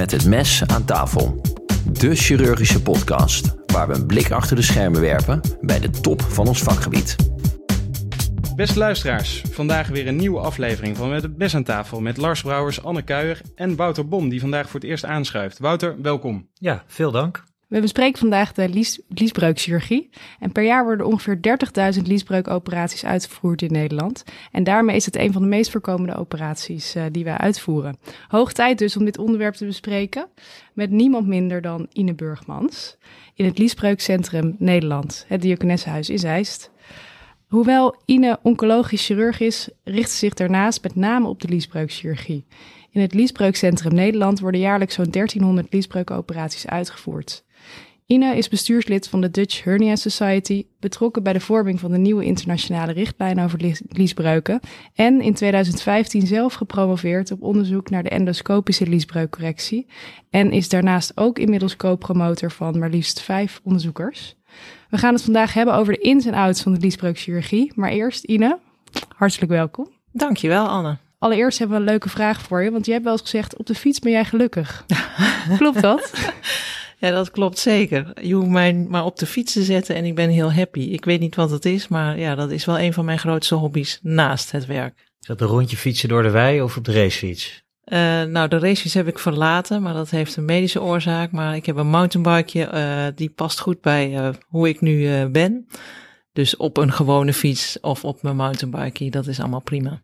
Met het mes aan tafel. De chirurgische podcast waar we een blik achter de schermen werpen bij de top van ons vakgebied. Beste luisteraars, vandaag weer een nieuwe aflevering van Met het Mes aan tafel met Lars Brouwers, Anne Kuijer en Wouter Bom, die vandaag voor het eerst aanschuift. Wouter, welkom. Ja, veel dank. We bespreken vandaag de lies, liesbreukchirurgie. En per jaar worden ongeveer 30.000 liesbreukoperaties uitgevoerd in Nederland. En daarmee is het een van de meest voorkomende operaties uh, die wij uitvoeren. Hoog tijd dus om dit onderwerp te bespreken met niemand minder dan Ine Burgmans in het Liesbreukcentrum Nederland, het Diakonessenhuis in Zeist. Hoewel Ine oncologisch chirurg is, richt ze zich daarnaast met name op de liesbreukchirurgie. In het Liesbreukcentrum Nederland worden jaarlijks zo'n 1300 liesbreukoperaties uitgevoerd. Ine is bestuurslid van de Dutch Hernia Society, betrokken bij de vorming van de nieuwe internationale richtlijn over liesbreuken en in 2015 zelf gepromoveerd op onderzoek naar de endoscopische liesbreukcorrectie en is daarnaast ook inmiddels co-promotor van maar liefst vijf onderzoekers. We gaan het vandaag hebben over de ins en outs van de liesbreukchirurgie, maar eerst Ine, hartelijk welkom. Dankjewel Anne. Allereerst hebben we een leuke vraag voor je, want je hebt wel eens gezegd, op de fiets ben jij gelukkig. Klopt dat? Ja, dat klopt zeker. Je hoeft mij maar op de fiets te zetten en ik ben heel happy. Ik weet niet wat het is, maar ja, dat is wel een van mijn grootste hobby's naast het werk. Is dat een rondje fietsen door de wei of op de racefiets? Uh, nou, de racefiets heb ik verlaten, maar dat heeft een medische oorzaak. Maar ik heb een mountainbikeje, uh, die past goed bij uh, hoe ik nu ben. Dus op een gewone fiets of op mijn mountainbikeje, dat is allemaal prima.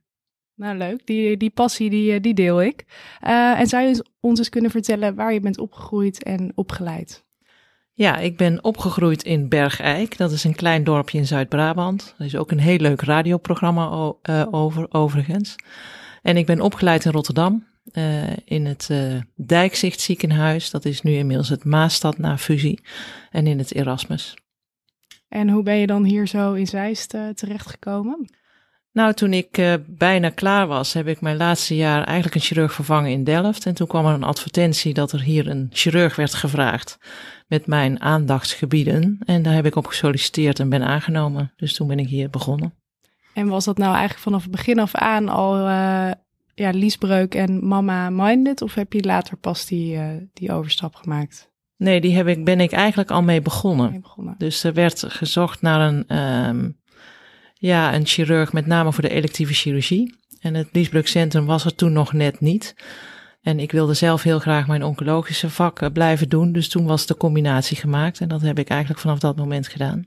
Nou, leuk. Die, die passie, die, die deel ik. Uh, en zou je ons eens kunnen vertellen waar je bent opgegroeid en opgeleid? Ja, ik ben opgegroeid in Bergijk. Dat is een klein dorpje in Zuid-Brabant. Er is ook een heel leuk radioprogramma uh, over, overigens. En ik ben opgeleid in Rotterdam. Uh, in het Dijkzicht ziekenhuis. Dat is nu inmiddels het Maastad na fusie. En in het Erasmus. En hoe ben je dan hier zo in Zeist terechtgekomen? Nou, toen ik uh, bijna klaar was, heb ik mijn laatste jaar eigenlijk een chirurg vervangen in Delft. En toen kwam er een advertentie dat er hier een chirurg werd gevraagd met mijn aandachtsgebieden. En daar heb ik op gesolliciteerd en ben aangenomen. Dus toen ben ik hier begonnen. En was dat nou eigenlijk vanaf het begin af aan al uh, ja, liesbreuk en mama minded? Of heb je later pas die, uh, die overstap gemaakt? Nee, die heb ik, ben ik eigenlijk al mee begonnen. Mee begonnen. Dus er werd gezocht naar een... Um, ja, een chirurg met name voor de electieve chirurgie. En het Liesbreukcentrum was er toen nog net niet. En ik wilde zelf heel graag mijn oncologische vak eh, blijven doen. Dus toen was de combinatie gemaakt. En dat heb ik eigenlijk vanaf dat moment gedaan.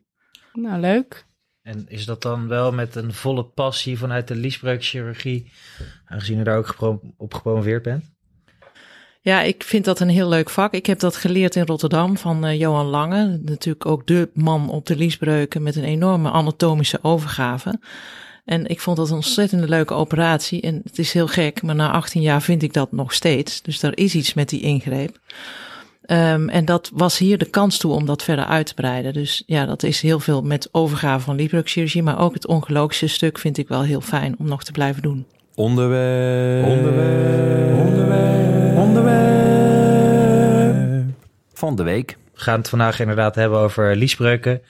Nou, leuk. En is dat dan wel met een volle passie vanuit de liesbreukchirurgie, aangezien je daar ook op gepromoveerd bent? Ja, ik vind dat een heel leuk vak. Ik heb dat geleerd in Rotterdam van uh, Johan Lange. Natuurlijk ook de man op de liesbreuken met een enorme anatomische overgave. En ik vond dat een ontzettend leuke operatie. En het is heel gek, maar na 18 jaar vind ik dat nog steeds. Dus er is iets met die ingreep. Um, en dat was hier de kans toe om dat verder uit te breiden. Dus ja, dat is heel veel met overgave van liesbreukchirurgie. Maar ook het oncologische stuk vind ik wel heel fijn om nog te blijven doen. Onderwerp. Onderwerp. Onderwerp. Onderwerp. Van de week. We gaan het vandaag inderdaad hebben over liesbreuken.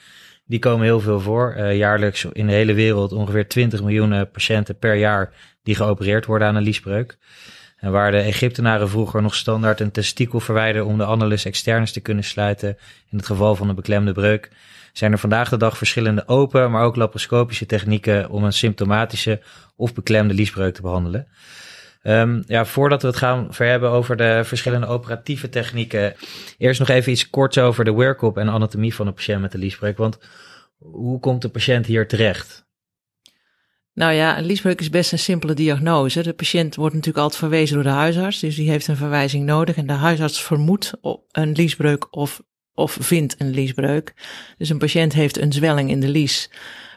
Die komen heel veel voor. Uh, jaarlijks in de hele wereld ongeveer 20 miljoen patiënten per jaar die geopereerd worden aan een liesbreuk. En waar de Egyptenaren vroeger nog standaard een testikel verwijderden om de annulus externus te kunnen sluiten in het geval van een beklemde breuk, zijn er vandaag de dag verschillende open, maar ook laparoscopische technieken om een symptomatische of beklemde liesbreuk te behandelen. Um, ja, voordat we het gaan verhebben over de verschillende operatieve technieken, eerst nog even iets korts over de workup en anatomie van een patiënt met een liesbreuk. Want hoe komt de patiënt hier terecht? Nou ja, een liesbreuk is best een simpele diagnose. De patiënt wordt natuurlijk altijd verwezen door de huisarts, dus die heeft een verwijzing nodig. En de huisarts vermoedt een liesbreuk of, of vindt een liesbreuk. Dus een patiënt heeft een zwelling in de lies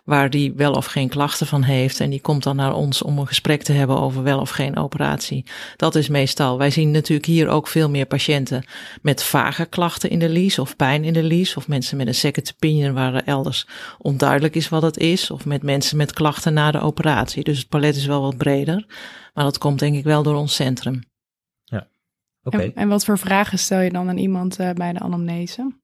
waar die wel of geen klachten van heeft. En die komt dan naar ons om een gesprek te hebben over wel of geen operatie. Dat is meestal. Wij zien natuurlijk hier ook veel meer patiënten met vage klachten in de lies of pijn in de lies. Of mensen met een second opinion waar er elders onduidelijk is wat het is. Of met mensen met klachten na de operatie. Dus het palet is wel wat breder. Maar dat komt denk ik wel door ons centrum. En, en, wat voor vragen stel je dan aan iemand uh, bij de anamnese?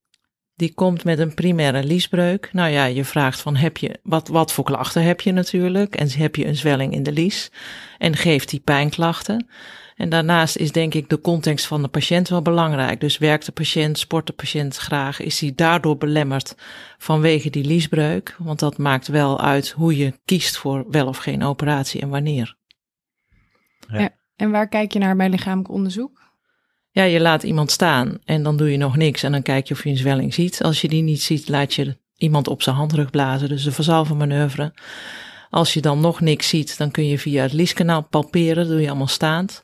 Die komt met een primaire liesbreuk. Nou ja, je vraagt van heb je, wat, wat voor klachten heb je natuurlijk? En heb je een zwelling in de lies? En geeft die pijnklachten? En daarnaast is denk ik de context van de patiënt wel belangrijk. Dus werkt de patiënt, sport de patiënt graag, is hij daardoor belemmerd vanwege die liesbreuk? Want dat maakt wel uit hoe je kiest voor wel of geen operatie en wanneer. Ja. En waar kijk je naar bij lichamelijk onderzoek? Ja, je laat iemand staan en dan doe je nog niks en dan kijk je of je een zwelling ziet. Als je die niet ziet, laat je iemand op zijn handrug blazen, dus de verzalvenmanoeuvre. Als je dan nog niks ziet, dan kun je via het lieskanaal palperen, dat doe je allemaal staand.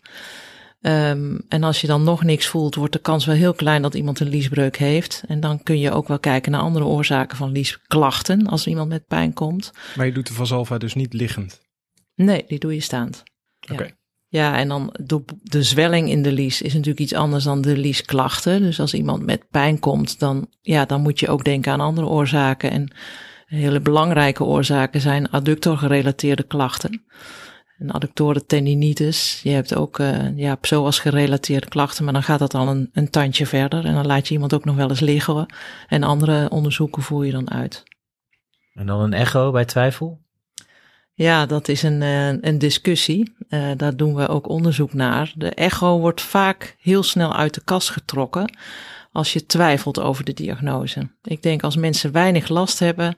Um, en als je dan nog niks voelt, wordt de kans wel heel klein dat iemand een liesbreuk heeft. En dan kun je ook wel kijken naar andere oorzaken van liesklachten als iemand met pijn komt. Maar je doet de Vasalva dus niet liggend? Nee, die doe je staand. Oké. Ja, en dan de, zwelling in de lies is natuurlijk iets anders dan de liesklachten. Dus als iemand met pijn komt, dan, ja, dan moet je ook denken aan andere oorzaken. En hele belangrijke oorzaken zijn adductor-gerelateerde klachten. Een adductoren tendinitis. Je hebt ook uh, ja, psoas-gerelateerde klachten, maar dan gaat dat al een, een tandje verder. En dan laat je iemand ook nog wel eens liggen. En andere onderzoeken voer je dan uit. En dan een echo bij twijfel? Ja, dat is een, eh, een discussie. Uh, daar doen we ook onderzoek naar. De echo wordt vaak heel snel uit de kast getrokken als je twijfelt over de diagnose. Ik denk als mensen weinig last hebben,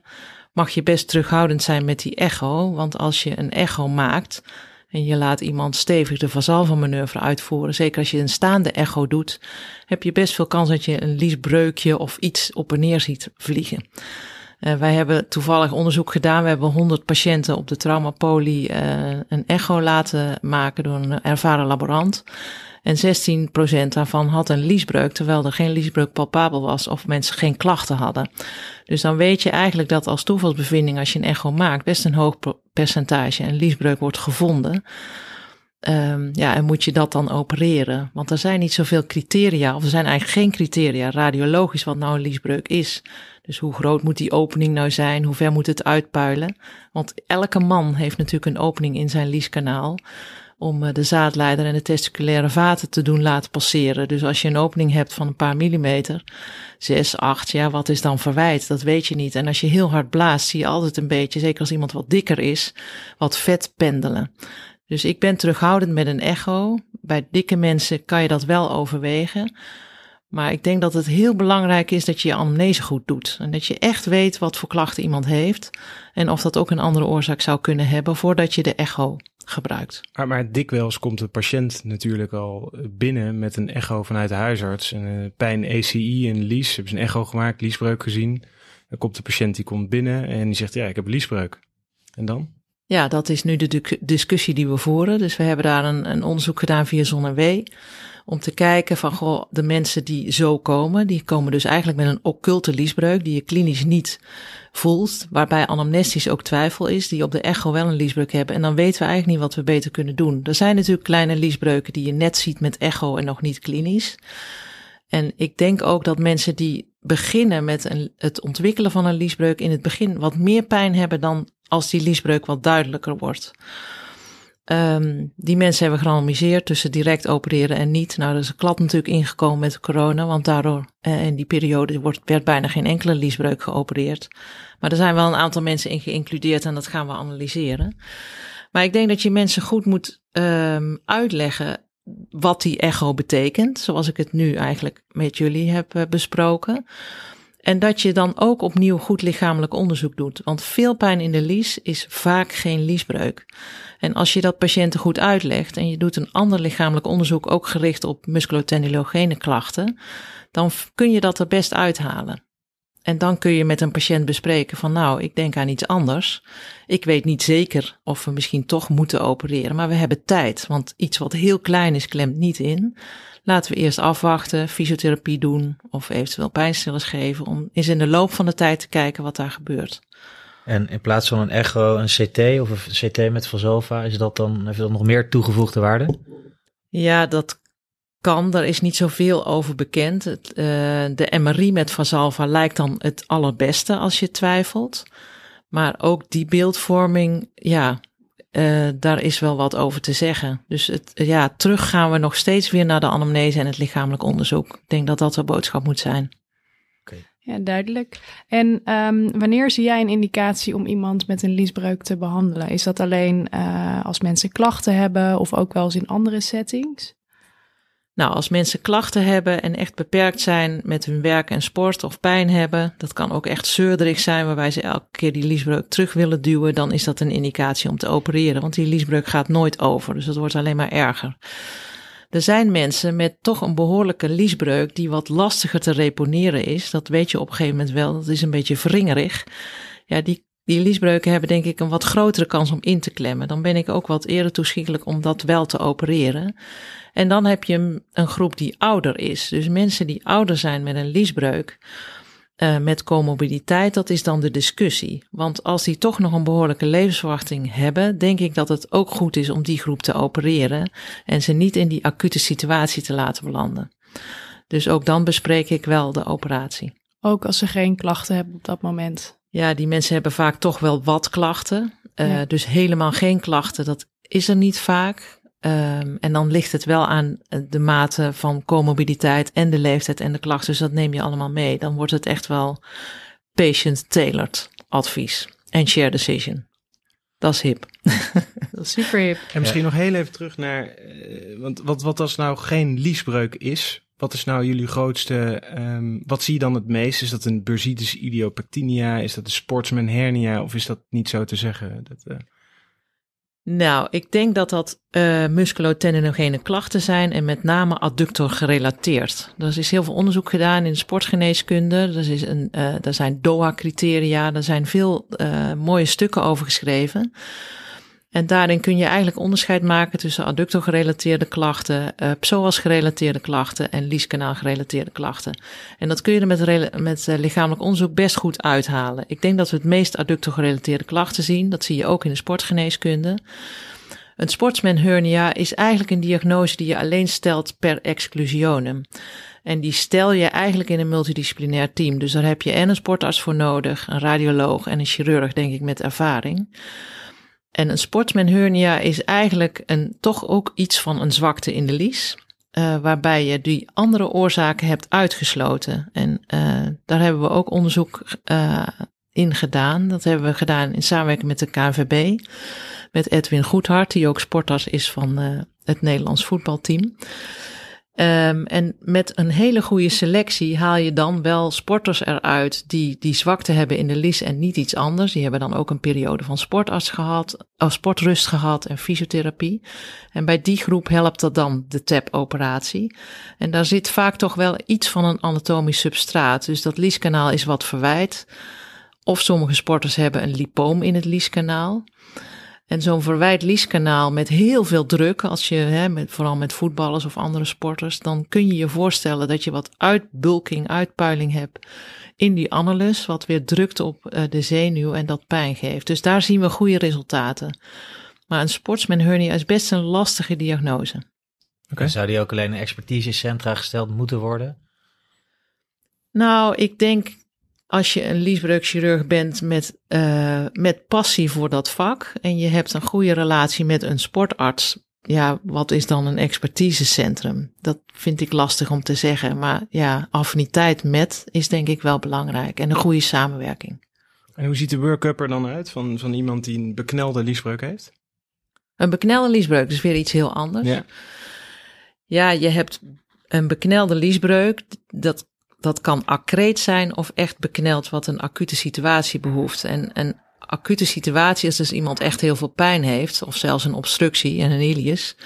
mag je best terughoudend zijn met die echo. Want als je een echo maakt en je laat iemand stevig de Vasalva-manoeuvre uitvoeren, zeker als je een staande echo doet, heb je best veel kans dat je een liesbreukje of iets op en neer ziet vliegen. Uh, wij hebben toevallig onderzoek gedaan. We hebben 100 patiënten op de traumapolie uh, een echo laten maken door een ervaren laborant. En 16% daarvan had een liesbreuk, terwijl er geen liesbreuk palpabel was of mensen geen klachten hadden. Dus dan weet je eigenlijk dat als toevalsbevinding, als je een echo maakt, best een hoog percentage een liesbreuk wordt gevonden. Um, ja, en moet je dat dan opereren? Want er zijn niet zoveel criteria, of er zijn eigenlijk geen criteria radiologisch wat nou een liesbreuk is. Dus hoe groot moet die opening nou zijn? Hoe ver moet het uitpuilen? Want elke man heeft natuurlijk een opening in zijn lieskanaal om eh, de zaadleider en de testiculaire vaten te doen laten passeren. Dus als je een opening hebt van een paar millimeter, 6, 8, ja, wat is dan verwijt? Dat weet je niet. En als je heel hard blaast, zie je altijd een beetje, zeker als iemand wat dikker is, wat vet pendelen. Dus ik ben terughoudend met een echo. Bij dikke mensen kan je dat wel overwegen. Maar ik denk dat het heel belangrijk is dat je je anamnese goed doet. En dat je echt weet wat voor klachten iemand heeft. En of dat ook een andere oorzaak zou kunnen hebben voordat je de echo gebruikt. Maar, maar dikwijls komt de patiënt natuurlijk al binnen met een echo vanuit de huisarts. Een pijn ECI en lies. Hebben ze een echo gemaakt, liesbreuk gezien. Dan komt de patiënt die komt binnen en die zegt ja, ik heb liesbreuk. En dan? Ja, dat is nu de discussie die we voeren. Dus we hebben daar een, een onderzoek gedaan via Zon Om te kijken van, goh, de mensen die zo komen, die komen dus eigenlijk met een occulte liesbreuk, die je klinisch niet voelt, waarbij anamnestisch ook twijfel is, die op de echo wel een liesbreuk hebben. En dan weten we eigenlijk niet wat we beter kunnen doen. Er zijn natuurlijk kleine liesbreuken die je net ziet met echo en nog niet klinisch. En ik denk ook dat mensen die beginnen met een, het ontwikkelen van een liesbreuk in het begin wat meer pijn hebben dan als die liesbreuk wat duidelijker wordt. Um, die mensen hebben gerandomiseerd tussen direct opereren en niet. Nou, er is een klap natuurlijk ingekomen met corona, want daardoor uh, in die periode wordt, werd bijna geen enkele liesbreuk geopereerd. Maar er zijn wel een aantal mensen in geïncludeerd en dat gaan we analyseren. Maar ik denk dat je mensen goed moet um, uitleggen wat die echo betekent, zoals ik het nu eigenlijk met jullie heb uh, besproken. En dat je dan ook opnieuw goed lichamelijk onderzoek doet. Want veel pijn in de lies is vaak geen liesbreuk. En als je dat patiënten goed uitlegt en je doet een ander lichamelijk onderzoek ook gericht op musculotendilogene klachten, dan kun je dat er best uithalen. En dan kun je met een patiënt bespreken van nou, ik denk aan iets anders. Ik weet niet zeker of we misschien toch moeten opereren, maar we hebben tijd. Want iets wat heel klein is, klemt niet in. Laten we eerst afwachten, fysiotherapie doen of eventueel pijnstillers geven om eens in de loop van de tijd te kijken wat daar gebeurt. En in plaats van een echo, een CT of een CT met Vasolva, is dat dan, heeft dat nog meer toegevoegde waarde? Ja, dat kan. Er is niet zoveel over bekend. Het, uh, de MRI met Vasalva lijkt dan het allerbeste als je twijfelt. Maar ook die beeldvorming, ja, uh, daar is wel wat over te zeggen. Dus het, ja, terug gaan we nog steeds weer naar de anamnese en het lichamelijk onderzoek. Ik denk dat dat de boodschap moet zijn. Ja, duidelijk. En um, wanneer zie jij een indicatie om iemand met een liesbreuk te behandelen? Is dat alleen uh, als mensen klachten hebben of ook wel eens in andere settings? Nou, als mensen klachten hebben en echt beperkt zijn met hun werk en sport of pijn hebben, dat kan ook echt zeurderig zijn waarbij ze elke keer die liesbreuk terug willen duwen, dan is dat een indicatie om te opereren, want die liesbreuk gaat nooit over, dus dat wordt alleen maar erger. Er zijn mensen met toch een behoorlijke liesbreuk die wat lastiger te reponeren is. Dat weet je op een gegeven moment wel. Dat is een beetje wringerig. Ja, die, die liesbreuken hebben denk ik een wat grotere kans om in te klemmen. Dan ben ik ook wat eerder toeschikkelijk om dat wel te opereren. En dan heb je een groep die ouder is. Dus mensen die ouder zijn met een liesbreuk uh, met comorbiditeit, dat is dan de discussie. Want als die toch nog een behoorlijke levensverwachting hebben, denk ik dat het ook goed is om die groep te opereren en ze niet in die acute situatie te laten belanden. Dus ook dan bespreek ik wel de operatie. Ook als ze geen klachten hebben op dat moment. Ja, die mensen hebben vaak toch wel wat klachten. Uh, ja. Dus helemaal geen klachten, dat is er niet vaak. Um, en dan ligt het wel aan de mate van comorbiditeit en de leeftijd en de klachten. Dus dat neem je allemaal mee. Dan wordt het echt wel patient-tailored advies en share decision. Dat is hip. dat is super hip. En misschien ja. nog heel even terug naar, uh, want wat, wat als nou geen liesbreuk is? Wat is nou jullie grootste, um, wat zie je dan het meest? Is dat een bursitis idiopathinia? Is dat een sportsman hernia? Of is dat niet zo te zeggen? Dat, uh... Nou, ik denk dat dat uh, musculotendinogene klachten zijn en met name adductor gerelateerd. Er is heel veel onderzoek gedaan in de sportgeneeskunde. Er, is een, uh, zijn DOA-criteria, er zijn veel mooie stukken over geschreven. En daarin kun je eigenlijk onderscheid maken tussen adductor-gerelateerde klachten, uh, psoas-gerelateerde klachten en lieskanaal-gerelateerde klachten. En dat kun je er met, met uh, lichamelijk onderzoek best goed uithalen. Ik denk dat we het meest adductor-gerelateerde klachten zien. Dat zie je ook in de sportgeneeskunde. Een sportsman hernia is eigenlijk een diagnose die je alleen stelt per exclusionem. En die stel je eigenlijk in een multidisciplinair team. Dus daar heb je en een sportarts voor nodig, een radioloog en een chirurg, denk ik, met ervaring. En een sportsman hernia is eigenlijk een, toch ook iets van een zwakte in de lies. Uh, waarbij je die andere oorzaken hebt uitgesloten. En uh, daar hebben we ook onderzoek uh, in gedaan. Dat hebben we gedaan in samenwerking met de KNVB. Met Edwin Goedhart, die ook sportarts is van het Nederlands voetbalteam. Um, en met een hele goede selectie haal je dan wel sporters eruit die die zwakte hebben in de lies en niet iets anders. Die hebben dan ook een periode van sportarts gehad, of sportrust gehad en fysiotherapie. En bij die groep helpt dat dan de TAP-operatie. En daar zit vaak toch wel iets van een anatomisch substraat. Dus dat lieskanaal is wat verwijt. Of sommige sporters hebben een lipoom in het lieskanaal. En zo'n verwijt lieskanaal met heel veel druk, als je, hè, met, vooral met voetballers of andere sporters, dan kun je je voorstellen dat je wat uitbulking, uitpuiling hebt in die annulus, wat weer drukt op uh, de zenuw en dat pijn geeft. Dus daar zien we goede resultaten. Maar een sportsman hernia is best een lastige diagnose. Okay. Zou die ook alleen in expertisecentra gesteld moeten worden? Nou, ik denk als je een liesbreukchirurg bent met, uh, met passie voor dat vak en je hebt een goede relatie met een sportarts, ja, wat is dan een expertisecentrum? Dat vind ik lastig om te zeggen, maar ja, affiniteit met is denk ik wel belangrijk en een goede samenwerking. En hoe ziet de workup er dan uit van, van iemand die een beknelde liesbreuk heeft? Een beknelde liesbreuk is weer iets heel anders. Ja, ja je hebt een beknelde liesbreuk, dat dat kan accreet zijn of echt bekneld wat een acute situatie behoeft. En een acute situatie is dus iemand echt heel veel pijn heeft, of zelfs een obstructie en een ilius.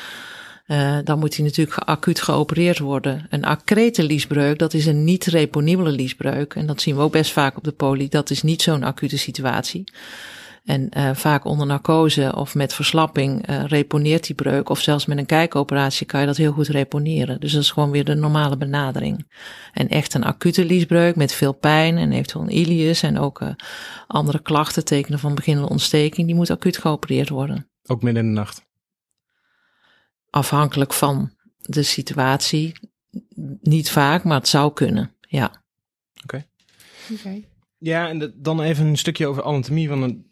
Uh, dan moet hij natuurlijk acuut geopereerd worden. Een accrete liesbreuk, dat is een niet reponibele liesbreuk. En dat zien we ook best vaak op de poli. Dat is niet zo'n acute situatie. En uh, vaak onder narcose of met verslapping uh, reponeert die breuk. Of zelfs met een kijkoperatie kan je dat heel goed reponeren. Dus dat is gewoon weer de normale benadering. En echt een acute liesbreuk met veel pijn en eventueel een ilius en ook uh, andere klachten, tekenen van beginnende ontsteking, die moet acuut geopereerd worden. Ook midden in de nacht? Afhankelijk van de situatie. Niet vaak, maar het zou kunnen, ja. Oké. Okay. Okay. Ja, en de, dan even een stukje over anatomie. van een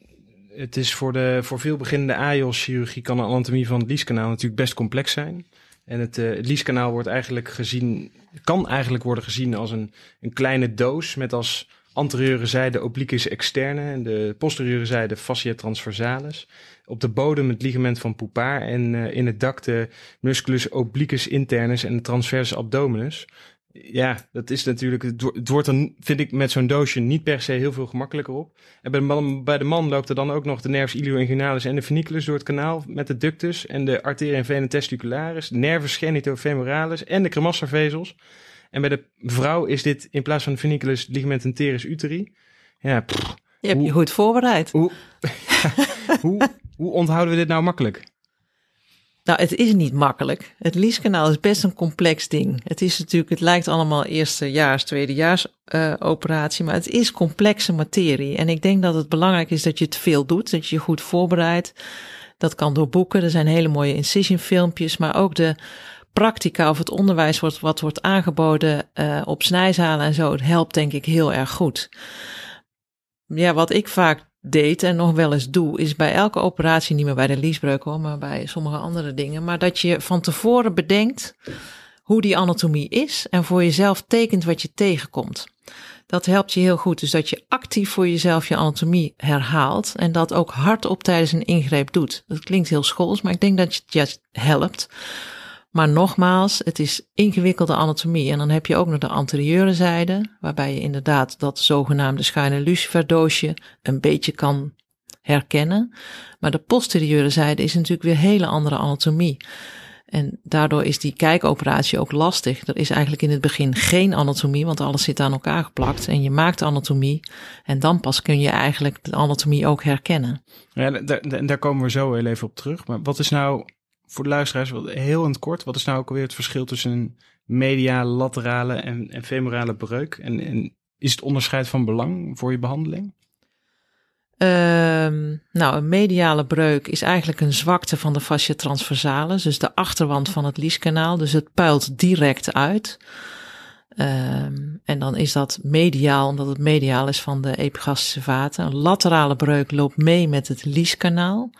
het is voor, de, voor veel beginnende AJOS-chirurgie kan de anatomie van het lieskanaal natuurlijk best complex zijn. En het, uh, lieskanaal wordt eigenlijk gezien, kan eigenlijk worden gezien als een, een kleine doos met als anterieure zijde obliquus externe en de posterieure zijde fascia transversalis. Op de bodem het ligament van Poupart en uh, in het dak de musculus obliquus internus en de transverse abdominus. Ja, dat is natuurlijk. Het wordt dan, vind ik, met zo'n doosje niet per se heel veel gemakkelijker op. En bij de man, bij de man loopt er dan ook nog de nervus ilioinguinalis en de funiculus door het kanaal met de ductus en de arteria en vena testicularis, nervus genitofemoralis en de cremasservezels. En bij de vrouw is dit in plaats van funiculus ligamentum teres uteri. Ja, pff, je hebt je goed voorbereid. Hoe, hoe, hoe onthouden we dit nou makkelijk? Nou, het is niet makkelijk. Het lieskanaal is best een complex ding. Het is natuurlijk, het lijkt allemaal eerstejaars, tweedejaars uh, operatie, maar het is complexe materie. En ik denk dat het belangrijk is dat je het veel doet, dat je je goed voorbereidt. Dat kan door boeken, er zijn hele mooie incision filmpjes, maar ook de practica of het onderwijs wordt, wat wordt aangeboden uh, op snijzalen en zo, het helpt denk ik heel erg goed. Ja, wat ik vaak deed en nog wel eens doe, is bij elke operatie, niet meer bij de liesbreuk hoor, maar bij sommige andere dingen, maar dat je van tevoren bedenkt hoe die anatomie is en voor jezelf tekent wat je tegenkomt. Dat helpt je heel goed. Dus dat je actief voor jezelf je anatomie herhaalt en dat ook hardop tijdens een ingreep doet. Dat klinkt heel schools, maar ik denk dat het je helpt maar nogmaals, het is ingewikkelde anatomie. En dan heb je ook nog de anterieure zijde, waarbij je inderdaad dat zogenaamde schuine luciferdoosje een beetje kan herkennen. Maar de posterieure zijde is natuurlijk weer hele andere anatomie. En daardoor is die kijkoperatie ook lastig. Er is eigenlijk in het begin geen anatomie, want alles zit aan elkaar geplakt. En je maakt anatomie en dan pas kun je eigenlijk de anatomie ook herkennen. Ja, daar, daar komen we zo heel even op terug. Maar wat is nou voor de luisteraars heel in het kort, wat is nou ook alweer het verschil tussen een mediale, laterale en, femorale breuk? En, is het onderscheid van belang voor je behandeling? Um, nou, een mediale breuk is eigenlijk een zwakte van de fascia transversalis, dus de achterwand van het lieskanaal. Dus het puilt direct uit. Um, en dan is dat mediaal, omdat het mediaal is van de epigastische vaten. Een laterale breuk loopt mee met het lieskanaal.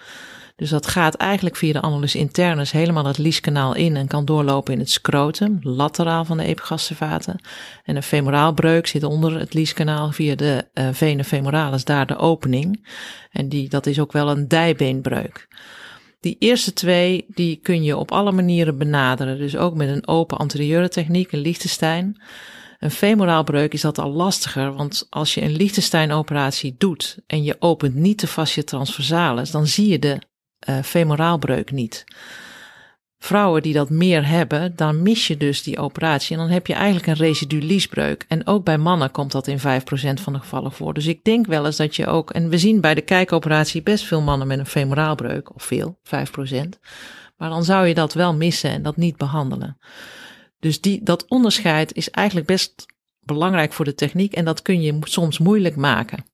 Dus dat gaat eigenlijk via de annulus internus helemaal het lieskanaal in en kan doorlopen in het scrotum, lateraal van de epigastravaten. En een femoraalbreuk zit onder het lieskanaal via de uh, vena femoralis, daar de opening. En die, dat is ook wel een dijbeenbreuk. Die eerste twee, die kun je op alle manieren benaderen. Dus ook met een open anterieure techniek, een Liechtenstein. Een femoraalbreuk is dat al lastiger, want als je een Liechtenstein-operatie doet en je opent niet de fascia transversalis, dan zie je de uh, femoraalbreuk niet. Vrouwen die dat meer hebben, dan mis je dus die operatie en dan heb je eigenlijk een residuliesbreuk. En ook bij mannen komt dat in 5% van de gevallen voor. Dus ik denk wel eens dat je ook, en we zien bij de kijkoperatie best veel mannen met een femoraalbreuk, of veel, 5%. Maar dan zou je dat wel missen en dat niet behandelen. Dus die, dat onderscheid is eigenlijk best belangrijk voor de techniek en dat kun je soms moeilijk maken.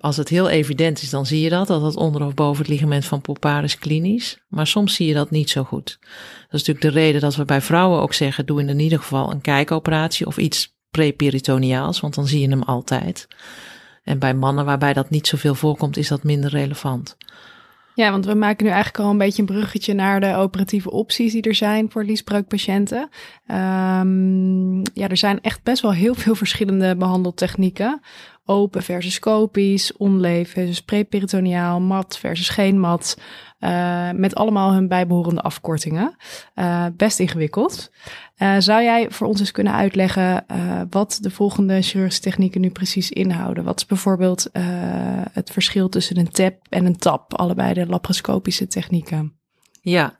Als het heel evident is, dan zie je dat, dat onder of boven het ligament van Poupart is klinisch. Maar soms zie je dat niet zo goed. Dat is natuurlijk de reden dat we bij vrouwen ook zeggen, doe in ieder geval een kijkoperatie of iets preperitoniaals, want dan zie je hem altijd. En bij mannen waarbij dat niet zoveel voorkomt, is dat minder relevant. Ja, want we maken nu eigenlijk al een beetje een bruggetje naar de operatieve opties die er zijn voor liesbreukpatiënten. Um, ja, er zijn echt best wel heel veel verschillende behandeltechnieken open versus copisch, onleef versus preperitoneaal, mat versus geen mat. Uh, met allemaal hun bijbehorende afkortingen. Uh, best ingewikkeld. Uh, zou jij voor ons eens kunnen uitleggen wat de volgende chirurgische technieken nu precies inhouden? Wat is bijvoorbeeld het verschil tussen een TAP en een TAP, allebei de laparoscopische technieken? Ja,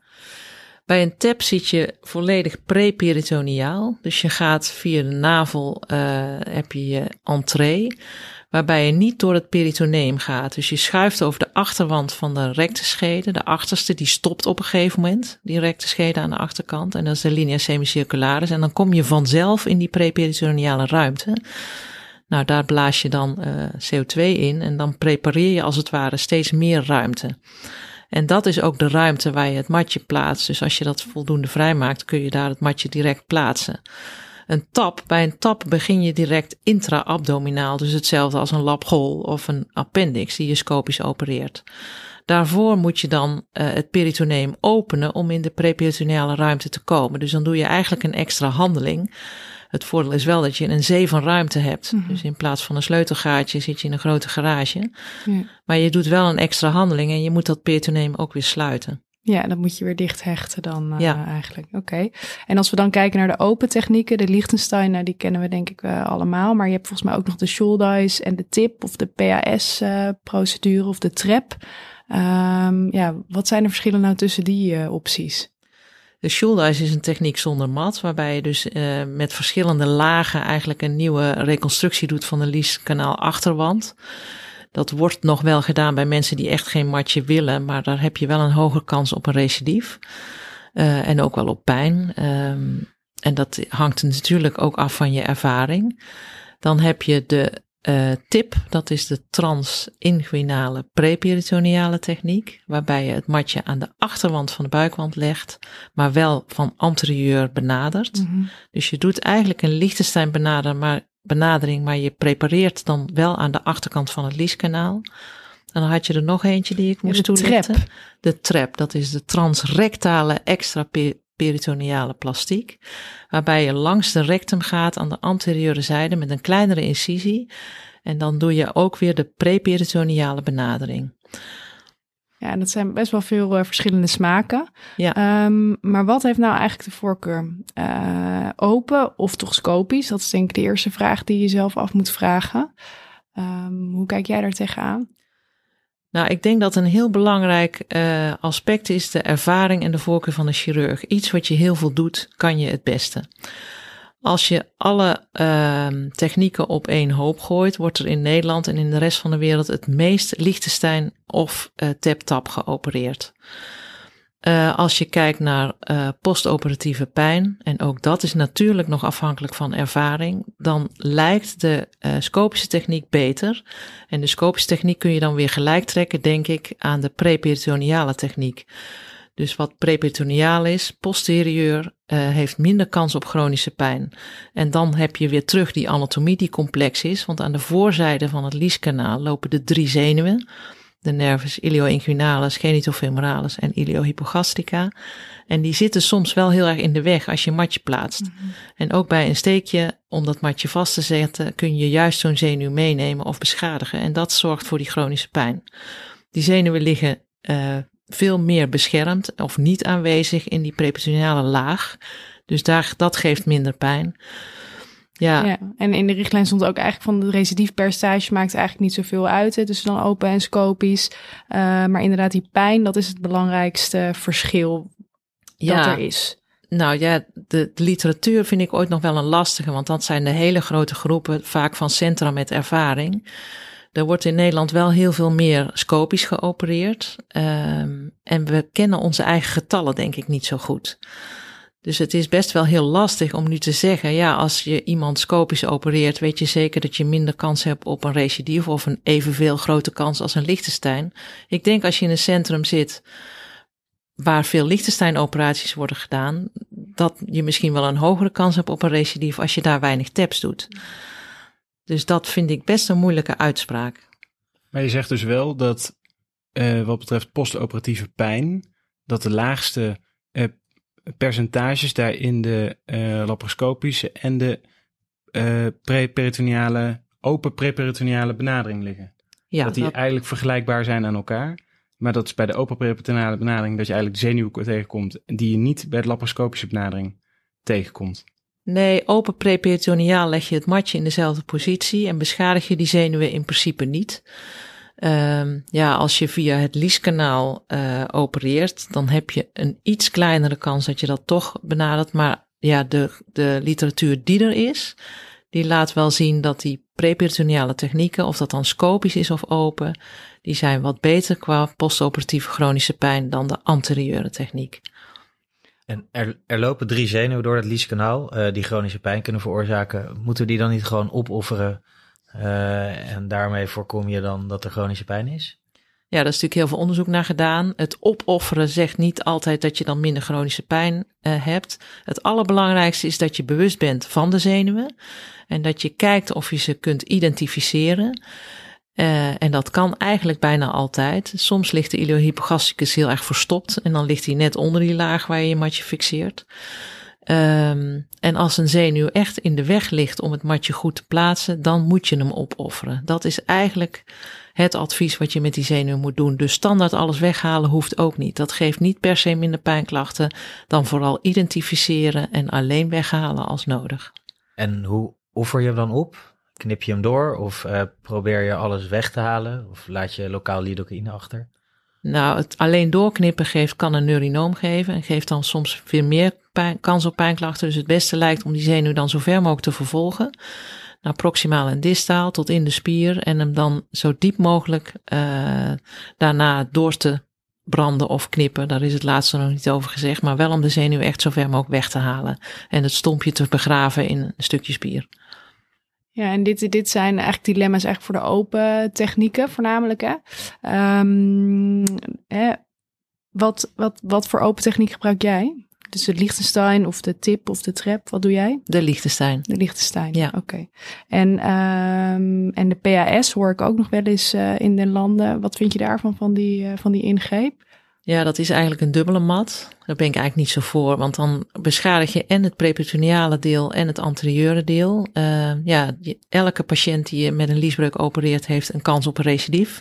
bij een TAP zit je volledig preperitoneaal. Dus je gaat via de navel, heb je je entree, waarbij je niet door het peritoneum gaat. Dus je schuift over de achterwand van de recteschede. De achterste, die stopt op een gegeven moment, die recteschede aan de achterkant. En dat is de linea semicircularis. En dan kom je vanzelf in die preperitoneale ruimte. Nou, daar blaas je dan uh, CO2 in en dan prepareer je als het ware steeds meer ruimte. En dat is ook de ruimte waar je het matje plaatst. Dus als je dat voldoende vrijmaakt, kun je daar het matje direct plaatsen. Een tap, bij een tap begin je direct intra-abdominaal, dus hetzelfde als een labgol of een appendix die je scopisch opereert. Daarvoor moet je dan uh, het peritoneum openen om in de preperitoneale ruimte te komen. Dus dan doe je eigenlijk een extra handeling. Het voordeel is wel dat je een zee van ruimte hebt. Mhm. Dus in plaats van een sleutelgaatje zit je in een grote garage. Maar je doet wel een extra handeling en je moet dat peritoneum ook weer sluiten. Ja, dat moet je weer dicht hechten dan uh, Ja. eigenlijk. Oké. En als we dan kijken naar de open technieken, de Liechtenstein, nou, die kennen we denk ik uh, allemaal. Maar je hebt volgens mij ook nog de Schuldeis en de TIP of de PAS-procedure of de TREP. Um, ja, wat zijn de verschillen nou tussen die opties? De Schuldeis is een techniek zonder mat, waarbij je dus met verschillende lagen eigenlijk een nieuwe reconstructie doet van de lieskanaal achterwand. Dat wordt nog wel gedaan bij mensen die echt geen matje willen, maar daar heb je wel een hogere kans op een recidief. Uh, en ook wel op pijn. Um, en dat hangt natuurlijk ook af van je ervaring. Dan heb je de uh, tip, dat is de transinguinale preperitoneale techniek, waarbij je het matje aan de achterwand van de buikwand legt, maar wel van anterieur benadert. Mhm. Dus je doet eigenlijk een Liechtenstein benader, maar benadering, maar je prepareert dan wel aan de achterkant van het lieskanaal. En dan had je er nog eentje die ik moest toelichten. Trap. De trap, dat is de transrectale extraperitoneale plastiek, waarbij je langs de rectum gaat aan de anterieure zijde met een kleinere incisie. En dan doe je ook weer de preperitoneale benadering. Ja, dat zijn best wel veel uh, verschillende smaken. Ja. Um, maar wat heeft nou eigenlijk de voorkeur? Uh, open of toch scopisch? Dat is denk ik de eerste vraag die je zelf af moet vragen. Um, hoe kijk jij daar tegenaan? Nou, ik denk dat een heel belangrijk uh, aspect is de ervaring en de voorkeur van de chirurg. Iets wat je heel veel doet, kan je het beste. Als je alle uh, technieken op één hoop gooit, wordt er in Nederland en in de rest van de wereld het meest Liechtenstein of uh, tap-tap geopereerd. Uh, als je kijkt naar uh, postoperatieve pijn, en ook dat is natuurlijk nog afhankelijk van ervaring, dan lijkt de scopische techniek beter. En de scopische techniek kun je dan weer gelijk trekken, denk ik, aan de preperitoneale techniek. Dus wat preperitoneaal is, posterieur, heeft minder kans op chronische pijn. En dan heb je weer terug die anatomie die complex is, want aan de voorzijde van het lieskanaal lopen de drie zenuwen. De nervus ilioinguinalis, genitofemoralis en iliohypogastrica. En die zitten soms wel heel erg in de weg als je matje plaatst. Mm-hmm. En ook bij een steekje, om dat matje vast te zetten, kun je juist zo'n zenuw meenemen of beschadigen. En dat zorgt voor die chronische pijn. Die zenuwen liggen uh, veel meer beschermd of niet aanwezig in die preperitoneale laag. Dus daar, dat geeft minder pijn. Ja. ja. En in de richtlijn stond ook eigenlijk van de recidiefpercentage maakt eigenlijk niet zoveel uit. Hè, tussen dan open en scopisch. Uh, maar inderdaad, die pijn, dat is het belangrijkste verschil ja. dat er is. Nou ja, de, de, literatuur vind ik ooit nog wel een lastige, want dat zijn de hele grote groepen, vaak van centra met ervaring. Er wordt in Nederland wel heel veel meer scopisch geopereerd. Um, en we kennen onze eigen getallen, denk ik, niet zo goed. Dus het is best wel heel lastig om nu te zeggen, ja, als je iemand scopisch opereert, weet je zeker dat je minder kans hebt op een recidief of een evenveel grote kans als een Liechtenstein. Ik denk als je in een centrum zit waar veel Liechtenstein-operaties worden gedaan, dat je misschien wel een hogere kans hebt op een recidief als je daar weinig taps doet. Dus dat vind ik best een moeilijke uitspraak. Maar je zegt dus wel dat uh, wat betreft postoperatieve pijn, dat de laagste uh, percentages daar in de uh, laparoscopische en de preperitoneale, open preperitoneale benadering liggen. Ja, dat die dat... eigenlijk vergelijkbaar zijn aan elkaar. Maar dat is bij de open preperitoneale benadering dat je eigenlijk de zenuw tegenkomt die je niet bij de laparoscopische benadering tegenkomt. Nee, open preperitoneaal leg je het matje in dezelfde positie en beschadig je die zenuwen in principe niet. Um, ja, als je via het lieskanaal uh, opereert, dan heb je een iets kleinere kans dat je dat toch benadert. Maar ja, de, de literatuur die er is, die laat wel zien dat die preperitoneale technieken, of dat dan scopisch is of open, die zijn wat beter qua postoperatieve chronische pijn dan de anterieure techniek. En er, lopen drie zenuwen door het lieskanaal uh, die chronische pijn kunnen veroorzaken. Moeten we die dan niet gewoon opofferen? Uh, en daarmee voorkom je dan dat er chronische pijn is? Ja, daar is natuurlijk heel veel onderzoek naar gedaan. Het opofferen zegt niet altijd dat je dan minder chronische pijn uh, hebt. Het allerbelangrijkste is dat je bewust bent van de zenuwen. En dat je kijkt of je ze kunt identificeren. Uh, en dat kan eigenlijk bijna altijd. Soms ligt de iliohypogastricus heel erg verstopt en dan ligt hij net onder die laag waar je je matje fixeert. Um, en als een zenuw echt in de weg ligt om het matje goed te plaatsen, dan moet je hem opofferen. Dat is eigenlijk het advies wat je met die zenuw moet doen. Dus standaard alles weghalen hoeft ook niet. Dat geeft niet per se minder pijnklachten dan vooral identificeren en alleen weghalen als nodig. En hoe offer je hem dan op? Knip je hem door of uh, probeer je alles weg te halen? Of laat je lokaal lidocaïne achter? Nou, het alleen doorknippen geeft, kan een neurinoom geven en geeft dan soms weer meer kans op pijnklachten. Dus het beste lijkt om die zenuw dan zo ver mogelijk te vervolgen. Naar proximaal en distaal tot in de spier en hem dan zo diep mogelijk uh, daarna door te branden of knippen. Daar is het laatste nog niet over gezegd, maar wel om de zenuw echt zo ver mogelijk weg te halen en het stompje te begraven in een stukje spier. Ja, en dit, dit zijn eigenlijk dilemma's eigenlijk voor de open technieken voornamelijk. Hè? Um, hè, wat, wat, wat voor open techniek gebruik jij? Dus de Liechtenstein of de tip of de trap, wat doe jij? De Liechtenstein. De Liechtenstein, ja. Oké. En, um, en de PAS hoor ik ook nog wel eens uh, in de landen. Wat vind je daarvan, van die, uh, van die ingreep? Ja, dat is eigenlijk een dubbele mat. Daar ben ik eigenlijk niet zo voor, want dan beschadig je en het preperitoneale deel en het anterieure deel. Uh, ja, elke patiënt die je met een liesbreuk opereert heeft een kans op een recidief.